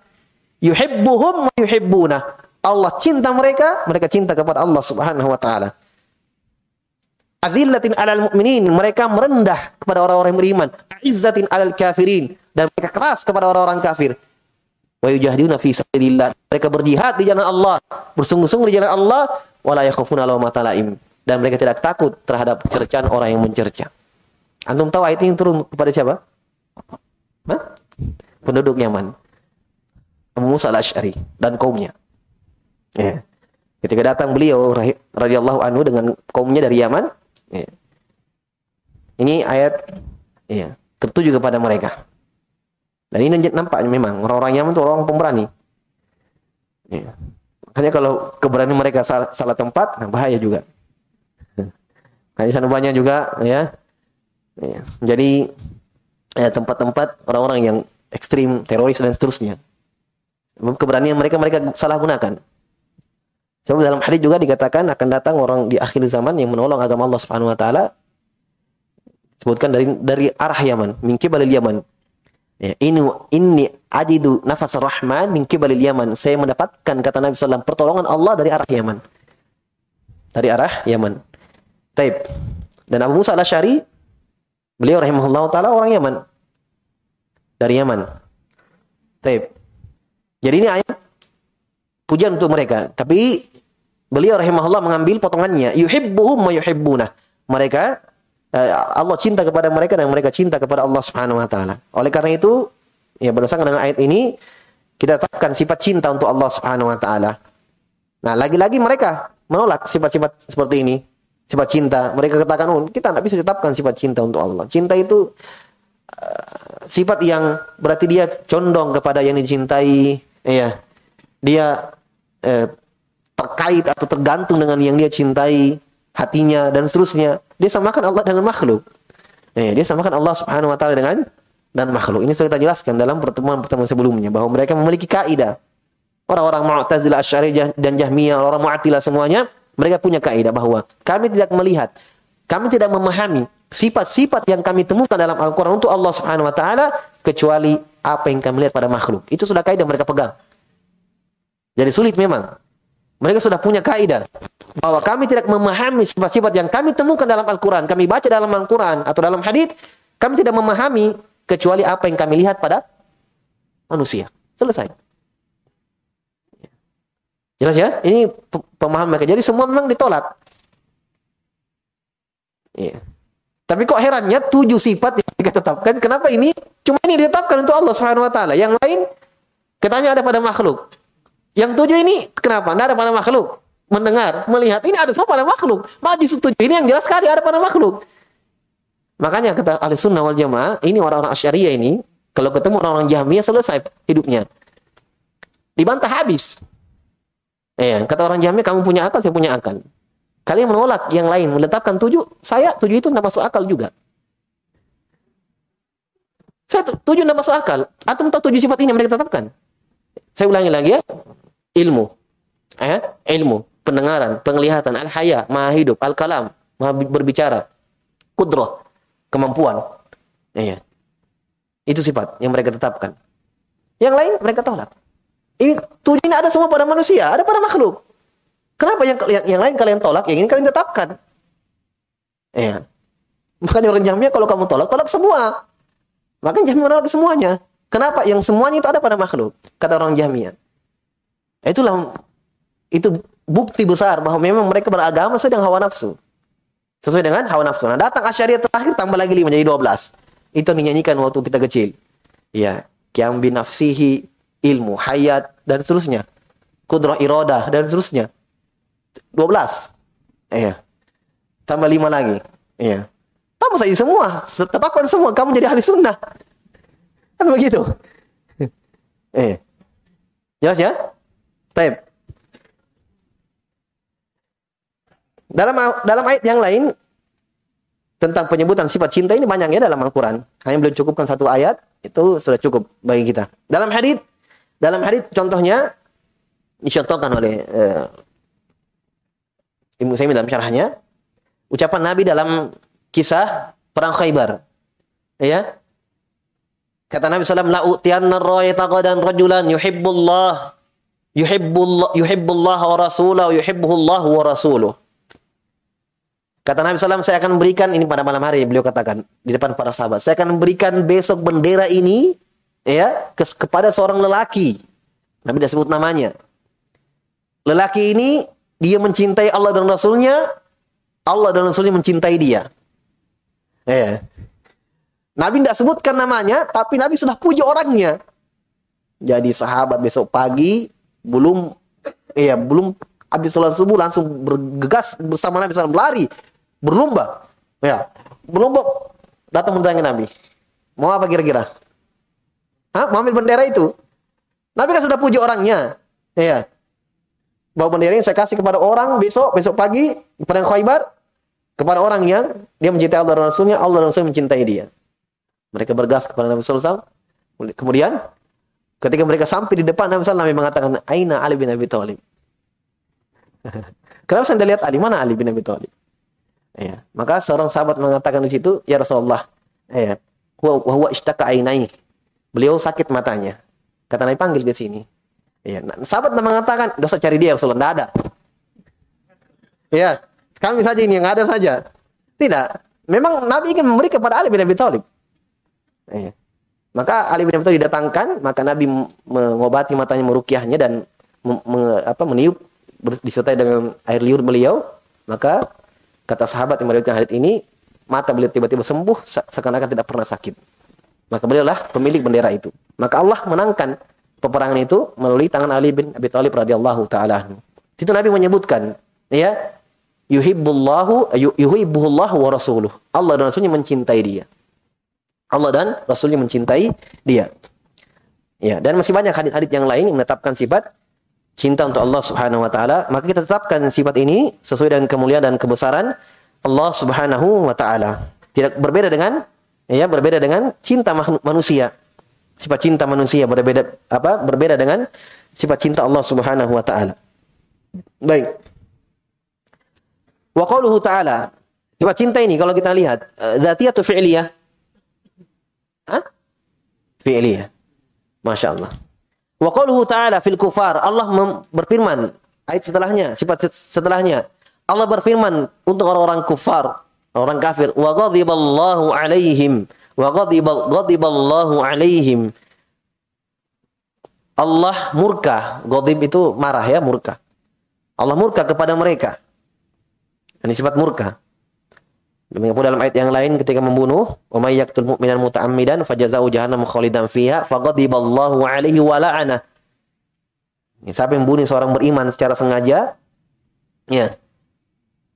yuhibbuhum wa yuhibbuna. Allah cinta mereka, mereka cinta kepada Allah Subhanahu wa taala. Adzillatin 'alal mu'minin, mereka merendah kepada orang-orang beriman. Izzatin 'alal kafirin, dan mereka keras kepada orang-orang kafir. Wa yujahiduna fi sabilillah. Mereka berjihad di jalan Allah, bersungguh-sungguh di jalan Allah, wala yakhafuna lawmata laim. Dan mereka tidak takut terhadap cercaan orang yang mencerca. Antum tahu ayat ini turun kepada siapa? Hah? Penduduk Yaman. Abu Musa al-Ash'ari dan kaumnya. Ya. Ketika datang beliau radhiyallahu anhu dengan kaumnya dari Yaman, ya. ini ayat ya, tertuju kepada mereka. Dan ini nampaknya memang orang-orang Yaman itu orang pemberani. Ya. Makanya kalau keberanian mereka salah, salah tempat, nah bahaya juga. [laughs] Karena sana banyak juga ya. ya. Jadi ya, tempat-tempat orang-orang yang ekstrim, teroris dan seterusnya. Keberanian mereka mereka salah gunakan. Sebab dalam hadis juga dikatakan akan datang orang di akhir zaman yang menolong agama Allah Subhanahu wa taala. Sebutkan dari dari arah Yaman, min kibalil Yaman. Ya, ini ini ajidu nafas rahman min kibalil Yaman. Saya mendapatkan kata Nabi SAW pertolongan Allah dari arah Yaman. Dari arah Yaman. Taib. Dan Abu Musa al-Asy'ari beliau rahimahullah taala orang Yaman. Dari Yaman. Taib. Jadi ini ayat pujian untuk mereka. Tapi beliau rahimahullah mengambil potongannya. Yuhibbuhum wa yuhibbuna. Mereka eh, Allah cinta kepada mereka dan mereka cinta kepada Allah Subhanahu wa taala. Oleh karena itu, ya berdasarkan dengan ayat ini kita tetapkan sifat cinta untuk Allah Subhanahu wa taala. Nah, lagi-lagi mereka menolak sifat-sifat seperti ini. Sifat cinta. Mereka katakan, "Oh, kita tidak bisa tetapkan sifat cinta untuk Allah." Cinta itu uh, sifat yang berarti dia condong kepada yang dicintai, ya. Dia eh, terkait atau tergantung dengan yang dia cintai, hatinya dan seterusnya. Dia samakan Allah dengan makhluk. Eh, dia samakan Allah Subhanahu wa taala dengan dan makhluk. Ini sudah kita jelaskan dalam pertemuan-pertemuan sebelumnya bahwa mereka memiliki kaidah. Orang-orang Mu'tazilah, Asy'ari dan Jahmiyah, orang Mu'attilah semuanya, mereka punya kaidah bahwa kami tidak melihat, kami tidak memahami sifat-sifat yang kami temukan dalam Al-Qur'an untuk Allah Subhanahu wa taala kecuali apa yang kami lihat pada makhluk. Itu sudah kaidah mereka pegang. Jadi sulit memang. Mereka sudah punya kaidah bahwa kami tidak memahami sifat-sifat yang kami temukan dalam Al-Quran, kami baca dalam Al-Quran atau dalam hadis, kami tidak memahami kecuali apa yang kami lihat pada manusia. Selesai. Jelas ya? Ini pemahaman mereka. Jadi semua memang ditolak. Iya. Tapi kok herannya tujuh sifat yang kita tetapkan, kenapa ini cuma ini ditetapkan untuk Allah Subhanahu wa taala. Yang lain katanya ada pada makhluk. Yang tujuh ini kenapa? Tidak ada pada makhluk. Mendengar, melihat, ini ada semua pada makhluk. Majlis tujuh ini yang jelas sekali ada pada makhluk. Makanya kata ahli sunnah wal jamaah, ini orang-orang asyariah ini, kalau ketemu orang-orang jahmiyah selesai hidupnya. Dibantah habis. Eh, kata orang jahmiyah, kamu punya akal, saya punya akal. Kalian menolak yang lain, menetapkan tujuh, saya tujuh itu tidak masuk akal juga. Saya tujuh tidak masuk akal. Atau tahu tujuh sifat ini mereka tetapkan. Saya ulangi lagi ya ilmu. Eh, ilmu, pendengaran, penglihatan, al-haya, maha hidup, al-kalam, maha berbicara, kudrah, kemampuan. Ya. Itu sifat yang mereka tetapkan. Yang lain mereka tolak. Ini tujuan ada semua pada manusia, ada pada makhluk. Kenapa yang, yang, yang lain kalian tolak, yang ini kalian tetapkan? Ya. Makanya orang Jahmiyah kalau kamu tolak, tolak semua. Makanya Jahmiyah menolak semuanya. Kenapa? Yang semuanya itu ada pada makhluk. Kata orang Jahmiyah. Itulah itu bukti besar bahwa memang mereka beragama sesuai dengan hawa nafsu. Sesuai dengan hawa nafsu. Nah, datang asyariah terakhir tambah lagi lima jadi dua belas. Itu yang dinyanyikan waktu kita kecil. Ya, kiam bin nafsihi ilmu, hayat dan seterusnya. Kudrah iradah dan seterusnya. Dua belas. Iya. Tambah lima lagi. Iya. Tambah saja semua. Tetapkan semua. Kamu jadi ahli sunnah. Kan begitu. Eh. Jelas ya? Taib. Dalam dalam ayat yang lain tentang penyebutan sifat cinta ini banyak ya dalam Al-Qur'an. Hanya belum cukupkan satu ayat, itu sudah cukup bagi kita. Dalam hadis dalam hadis contohnya dicontohkan oleh uh, Ibnu Saimin dalam syarahnya ucapan Nabi dalam kisah perang Khaybar. Ya. Kata Nabi sallallahu alaihi wasallam la utiyanna rajulan yuhibbullah yuhibbullah yuhibbullah wa rasulahu yuhibbuhullah wa rasuluh. Kata Nabi SAW, saya akan memberikan, ini pada malam hari beliau katakan, di depan para sahabat, saya akan memberikan besok bendera ini ya ke, kepada seorang lelaki. Nabi tidak sebut namanya. Lelaki ini, dia mencintai Allah dan Rasulnya, Allah dan Rasulnya mencintai dia. Ya. Nabi tidak sebutkan namanya, tapi Nabi sudah puji orangnya. Jadi sahabat besok pagi, belum, ya belum habis sholat subuh langsung bergegas bersama Nabi SAW lari berlomba. Ya, berlomba datang mendatangi Nabi. Mau apa kira-kira? Hah? Mau ambil bendera itu? Nabi kan sudah puji orangnya. Ya. Bawa bendera ini saya kasih kepada orang besok, besok pagi, kepada yang khaybar, kepada orang yang dia mencintai Allah dan Rasulnya, Allah dan Rasul mencintai dia. Mereka bergas kepada Nabi SAW. Kemudian, ketika mereka sampai di depan Nabi SAW, mengatakan, Aina Ali bin Abi Thalib. [laughs] Kenapa saya lihat Ali? Mana Ali bin Abi Thalib? Ya. Maka seorang sahabat mengatakan di situ, "Ya Rasulullah, ya, huwa huwa ishtaka ainai." Beliau sakit matanya. Kata Nabi panggil ke sini. Ya, nah, sahabat mengatakan, "Dosa cari dia Rasulullah, tidak ada." Ya, kami saja ini yang ada saja. Tidak. Memang Nabi ingin memberi kepada Ali bin Abi Thalib. Ya. Maka Ali bin Abi Thalib didatangkan, maka Nabi mengobati matanya, merukyahnya dan apa, meniup disertai dengan air liur beliau, maka Kata sahabat yang meriwayatkan hadits ini, mata beliau tiba-tiba sembuh seakan-akan tidak pernah sakit. Maka beliaulah pemilik bendera itu. Maka Allah menangkan peperangan itu melalui tangan Ali bin Abi Thalib radhiyallahu taala. Itu Nabi menyebutkan, ya, yuhibbullahu yuhibbuhullahu wa rasuluh. Allah dan Rasulnya mencintai dia. Allah dan Rasulnya mencintai dia. Ya, dan masih banyak hadis-hadis yang lain yang menetapkan sifat cinta untuk Allah Subhanahu wa taala, maka kita tetapkan sifat ini sesuai dengan kemuliaan dan kebesaran Allah Subhanahu wa taala. Tidak berbeda dengan ya berbeda dengan cinta manusia. Sifat cinta manusia berbeda apa? Berbeda dengan sifat cinta Allah Subhanahu wa taala. Baik. Wa qauluhu ta'ala. Sifat cinta ini kalau kita lihat, eh, dzatiyah atau fi'liyah? Fi'liyah. Masya Allah. Wa qaluhu ta'ala fil kufar. Allah berfirman ayat setelahnya, sifat setelahnya. Allah berfirman untuk orang-orang kufar, orang kafir, wa ghadiballahu alaihim wa ghadibal ghadiballahu alaihim. Allah murka, ghadib itu marah ya, murka. Allah murka kepada mereka. Ini sifat murka. Demikian pula dalam ayat yang lain ketika membunuh, "Wa yaqtul mu'minan muta'ammidan fajazau jahannam khalidan fiha faghadiballahu 'alaihi wa la'ana." Ya, siapa yang membunuh seorang beriman secara sengaja, ya.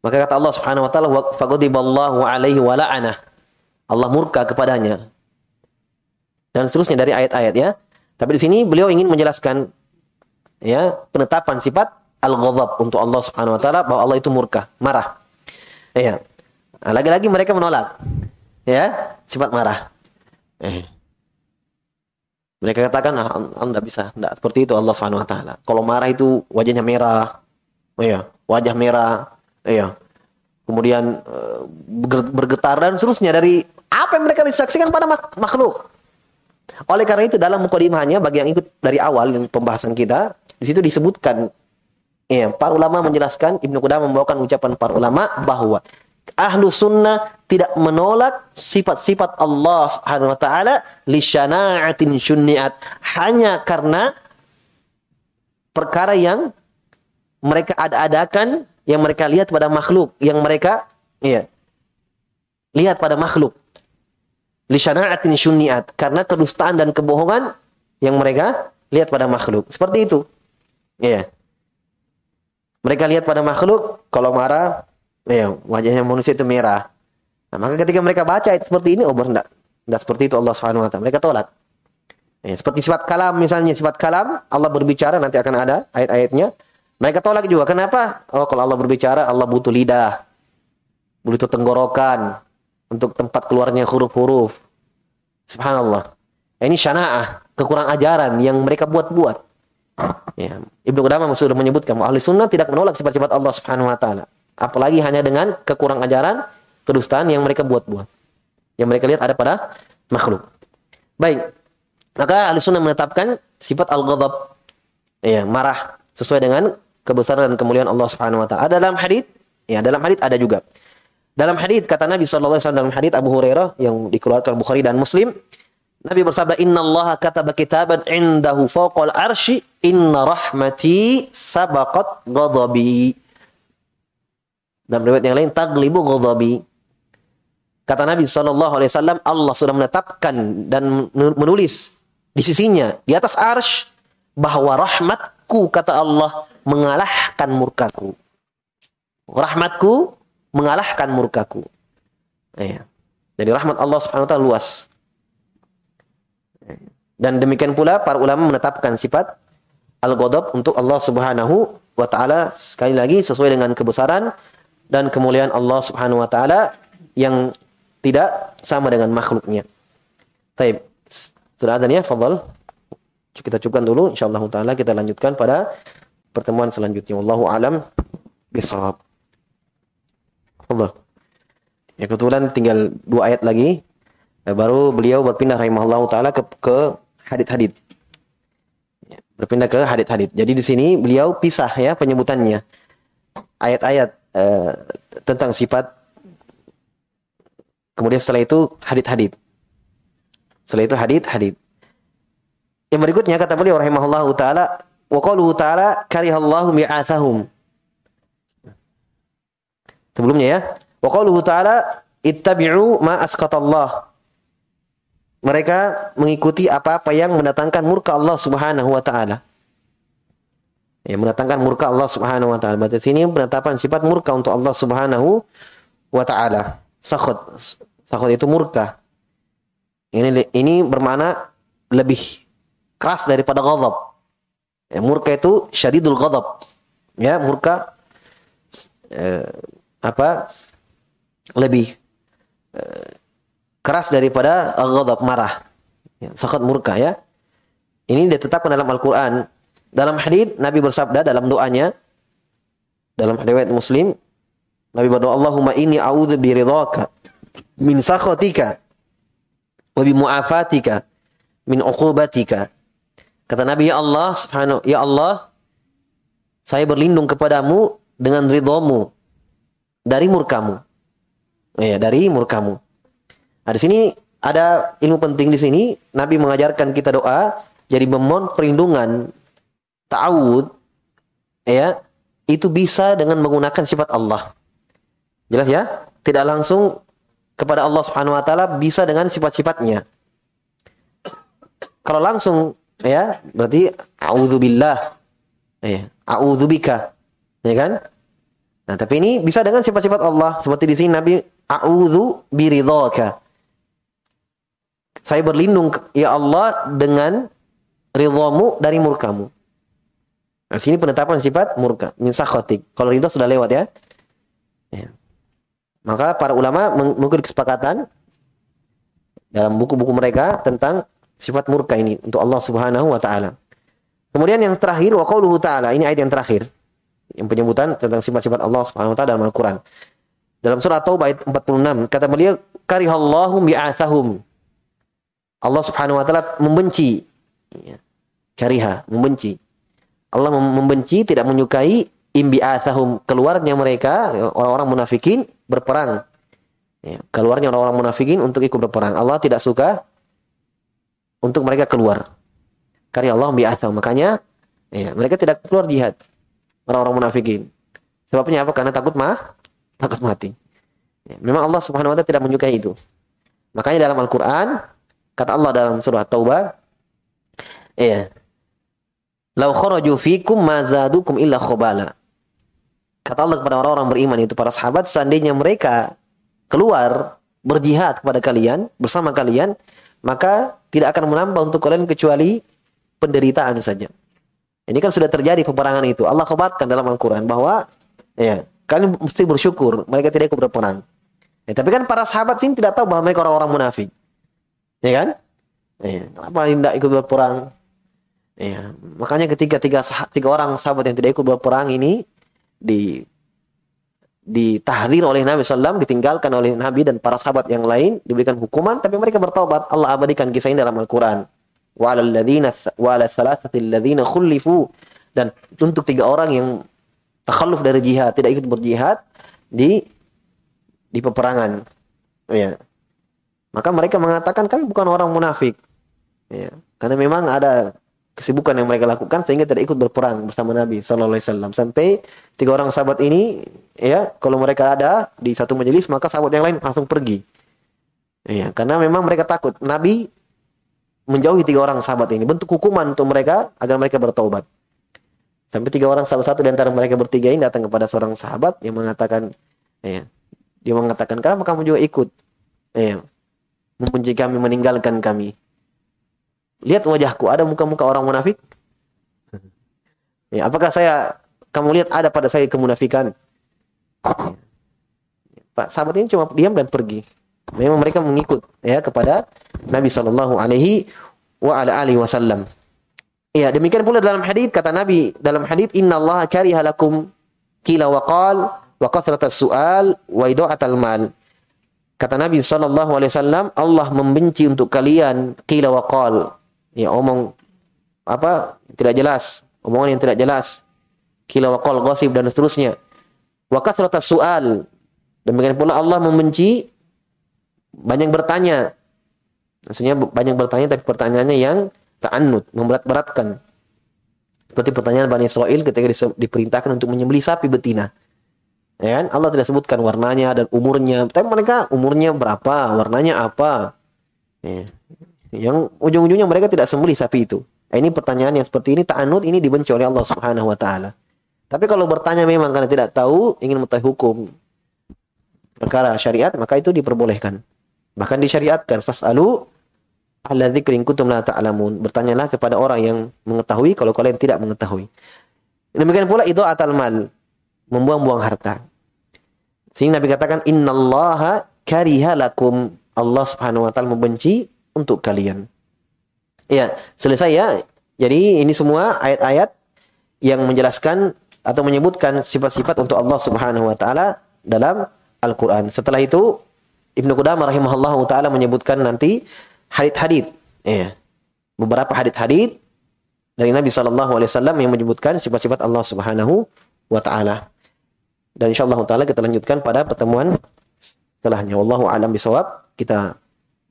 Maka kata Allah Subhanahu wa taala, "Faghadiballahu 'alaihi wa la'ana." Allah murka kepadanya. Dan seterusnya dari ayat-ayat ya. Tapi di sini beliau ingin menjelaskan ya, penetapan sifat al-ghadab untuk Allah Subhanahu wa taala bahwa Allah itu murka, marah. Ya. Nah, lagi-lagi mereka menolak. Ya, sifat marah. Eh. Mereka katakan, ah, Anda bisa. Tidak seperti itu Allah Subhanahu wa taala. Kalau marah itu wajahnya merah. Oh iya, wajah merah. Iya. Kemudian eh, bergetar dan seterusnya dari apa yang mereka disaksikan pada makhluk. Oleh karena itu dalam mukadimahnya bagi yang ikut dari awal yang pembahasan kita, di situ disebutkan ya, para ulama menjelaskan Ibnu Qudamah membawakan ucapan para ulama bahwa ahlu sunnah tidak menolak sifat-sifat Allah Subhanahu wa taala li syunniat. Hanya karena perkara yang mereka ada-adakan yang mereka lihat pada makhluk yang mereka iya lihat pada makhluk. Li syana'atin syunniat. Karena kedustaan dan kebohongan yang mereka lihat pada makhluk. Seperti itu. Iya. Mereka lihat pada makhluk kalau marah Ya, wajahnya manusia itu merah. Nah, maka ketika mereka baca ayat seperti ini, oh benar, tidak seperti itu Allah Subhanahu. Mereka tolak. Ya, seperti sifat kalam misalnya, sifat kalam Allah berbicara nanti akan ada ayat-ayatnya. Mereka tolak juga. Kenapa? Oh, kalau Allah berbicara, Allah butuh lidah. Butuh tenggorokan untuk tempat keluarnya huruf-huruf. Subhanallah. Ini syanaah, kekurang ajaran yang mereka buat-buat. Ya. Ibnu Qudamah sudah menyebutkan ahli sunnah tidak menolak sifat-sifat Allah Subhanahu. Apalagi hanya dengan kekurang ajaran, kedustaan yang mereka buat-buat. Yang mereka lihat ada pada makhluk. Baik. Maka ahli sunnah menetapkan sifat al-ghadab. Ya, marah sesuai dengan kebesaran dan kemuliaan Allah Subhanahu wa taala. Ada dalam hadis, ya dalam hadis ada juga. Dalam hadis kata Nabi sallallahu alaihi wasallam dalam hadis Abu Hurairah yang dikeluarkan Bukhari dan Muslim, Nabi bersabda, "Inna Allah kataba kitaban indahu fawqal arsy, inna rahmati sabaqat ghadabi." Dalam riwayat yang lain, taglibu ghadabi. Kata Nabi sallallahu alaihi wasallam, Allah sudah menetapkan dan menulis di sisinya di atas arsh bahwa rahmatku kata Allah mengalahkan murkaku. Rahmatku mengalahkan murkaku. Ya. Jadi rahmat Allah Subhanahu wa taala luas. Dan demikian pula para ulama menetapkan sifat al-ghadab untuk Allah Subhanahu wa taala sekali lagi sesuai dengan kebesaran dan kemuliaan Allah Subhanahu wa taala yang tidak sama dengan makhluknya. Baik. Sudah ada ya, fadal. Kita cukupkan dulu insyaallah taala kita lanjutkan pada pertemuan selanjutnya. Wallahu alam bisawab. Allah. Ya kebetulan tinggal dua ayat lagi. Ya, baru beliau berpindah rahimahullah taala ke ke hadit-hadit. Ya, berpindah ke hadit-hadit. Jadi di sini beliau pisah ya penyebutannya. Ayat-ayat eh, tentang sifat Kemudian setelah itu hadit-hadit. Setelah itu hadit-hadit. Yang berikutnya kata beliau rahimahullah taala wa qaluhu taala karihallahu mi'athahum Sebelumnya ya. Wa qauluhu ta'ala ittabi'u ma asqatallah. Mereka mengikuti apa-apa yang mendatangkan murka Allah Subhanahu wa taala. Ya, mendatangkan murka Allah Subhanahu wa taala. Berarti sini penetapan sifat murka untuk Allah Subhanahu wa taala. Sakhut. Sakhut itu murka. Ini ini bermakna lebih keras daripada ghadab. Ya, murka itu syadidul ghadab. Ya, murka eh, apa lebih uh, keras daripada ghadab marah. Ya, sakat murka ya. Ini ditetapkan dalam Al-Qur'an. Dalam hadis Nabi bersabda dalam doanya dalam riwayat Muslim Nabi berdoa Allahumma inni a'udzu bi ridhaka min sakhatika wa bi mu'afatika min uqubatika. Kata Nabi ya Allah subhanahu ya Allah saya berlindung kepadamu dengan ridhamu dari murkamu. Ya, dari murkamu. Nah, di sini ada ilmu penting di sini. Nabi mengajarkan kita doa, jadi memohon perlindungan, ta'awud, ya, itu bisa dengan menggunakan sifat Allah. Jelas ya? Tidak langsung kepada Allah Subhanahu wa taala bisa dengan sifat-sifatnya. Kalau langsung ya, berarti a'udzubillah. Ya, a'udzubika. Ya kan? Nah, tapi ini bisa dengan sifat-sifat Allah. Seperti di sini Nabi a'udzu biridhaka. Saya berlindung ya Allah dengan ridhamu dari murkamu. Nah, sini penetapan sifat murka, min sakhatik. Kalau ridha sudah lewat ya. ya. Maka para ulama mengikuti kesepakatan dalam buku-buku mereka tentang sifat murka ini untuk Allah Subhanahu wa taala. Kemudian yang terakhir wa qauluhu ta'ala, ini ayat yang terakhir yang penyebutan tentang sifat-sifat Allah Subhanahu wa taala dalam Al-Qur'an. Dalam surah Taubah ayat 46 kata beliau karihallahu bi'athahum. Allah Subhanahu wa taala membenci ya. Kariha, membenci. Allah membenci, tidak menyukai imbi'athahum keluarnya mereka orang-orang munafikin berperang. Ya, keluarnya orang-orang munafikin untuk ikut berperang. Allah tidak suka untuk mereka keluar. Karya Allah bi'athahum. Makanya ya, mereka tidak keluar jihad orang-orang munafikin. Sebabnya apa? Karena takut mah, takut mati. Ya, memang Allah Subhanahu wa taala tidak menyukai itu. Makanya dalam Al-Qur'an kata Allah dalam surah Taubah ya Lau kharaju fikum ma zadukum illa khabala. Kata Allah kepada orang-orang beriman itu para sahabat seandainya mereka keluar berjihad kepada kalian bersama kalian maka tidak akan menambah untuk kalian kecuali penderitaan saja. Ini kan sudah terjadi peperangan itu. Allah khabarkan dalam Al-Quran bahwa ya kalian mesti bersyukur mereka tidak ikut berperang. Ya, tapi kan para sahabat sini tidak tahu bahwa mereka orang-orang munafik. Ya kan? Ya, kenapa tidak ikut berperang? Ya, makanya ketika tiga, tiga orang sahabat yang tidak ikut berperang ini di ditahdir oleh Nabi SAW, ditinggalkan oleh Nabi dan para sahabat yang lain, diberikan hukuman, tapi mereka bertobat. Allah abadikan kisah ini dalam Al-Quran dan untuk tiga orang yang takhalluf dari jihad, tidak ikut berjihad di di peperangan. Ya. Maka mereka mengatakan kami bukan orang munafik. Ya. Karena memang ada kesibukan yang mereka lakukan sehingga tidak ikut berperang bersama Nabi Shallallahu Alaihi Wasallam. Sampai tiga orang sahabat ini ya kalau mereka ada di satu majelis maka sahabat yang lain langsung pergi. Ya karena memang mereka takut. Nabi menjauhi tiga orang sahabat ini. Bentuk hukuman untuk mereka agar mereka bertaubat. Sampai tiga orang salah satu di antara mereka bertiga ini datang kepada seorang sahabat yang mengatakan ya dia mengatakan kenapa kamu juga ikut? Ya membenci kami meninggalkan kami lihat wajahku, ada muka-muka orang munafik? Ya, apakah saya kamu lihat ada pada saya kemunafikan? Pak sahabat ini cuma diam dan pergi. Memang mereka mengikut ya kepada Nabi sallallahu alaihi wa ala alihi wasallam. Ya, demikian pula dalam hadis kata Nabi dalam hadis Allah kariha lakum kila wa qal wa kathratas su'al wa ida'atal mal. Kata Nabi sallallahu alaihi wasallam, Allah membenci untuk kalian kila wa ya omong apa tidak jelas, omongan yang tidak jelas, kila waqal gosip dan seterusnya. Wa kathrata su'al. Demikian pula Allah membenci banyak bertanya. Maksudnya banyak bertanya tapi pertanyaannya yang ta'annud, memberat-beratkan. Seperti pertanyaan Bani Israel ketika diperintahkan untuk menyembelih sapi betina. Ya kan? Allah tidak sebutkan warnanya dan umurnya. Tapi mereka umurnya berapa, warnanya apa. Ya. Yang ujung-ujungnya mereka tidak sembelih sapi itu. Nah, ini pertanyaan yang seperti ini ta'anud ini dibenci oleh Allah Subhanahu wa taala. Tapi kalau bertanya memang karena tidak tahu, ingin mengetahui hukum perkara syariat, maka itu diperbolehkan. Bahkan disyariatkan fasalu ala dzikrin kuntum la ta'lamun. Bertanyalah kepada orang yang mengetahui kalau kalian tidak mengetahui. Demikian pula itu atal mal, membuang-buang harta. Sehingga Nabi katakan innallaha kariha lakum. Allah Subhanahu wa taala membenci untuk kalian. Ya, selesai ya. Jadi ini semua ayat-ayat yang menjelaskan atau menyebutkan sifat-sifat untuk Allah Subhanahu wa taala dalam Al-Qur'an. Setelah itu Ibnu Qudamah rahimahullah taala menyebutkan nanti hadith-hadith ya. Beberapa hadith-hadith dari Nabi sallallahu alaihi wasallam yang menyebutkan sifat-sifat Allah Subhanahu wa taala. Dan insyaallah taala kita lanjutkan pada pertemuan setelahnya. Wallahu a'lam bisawab. Kita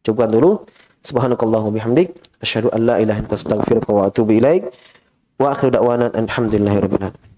cukupkan dulu. Subhanakallahu bihamdik asyhadu an la ilaha anta astaghfiruka wa atubu ilaik. Wa akhiru da'wana alhamdulillahi rabbil alamin.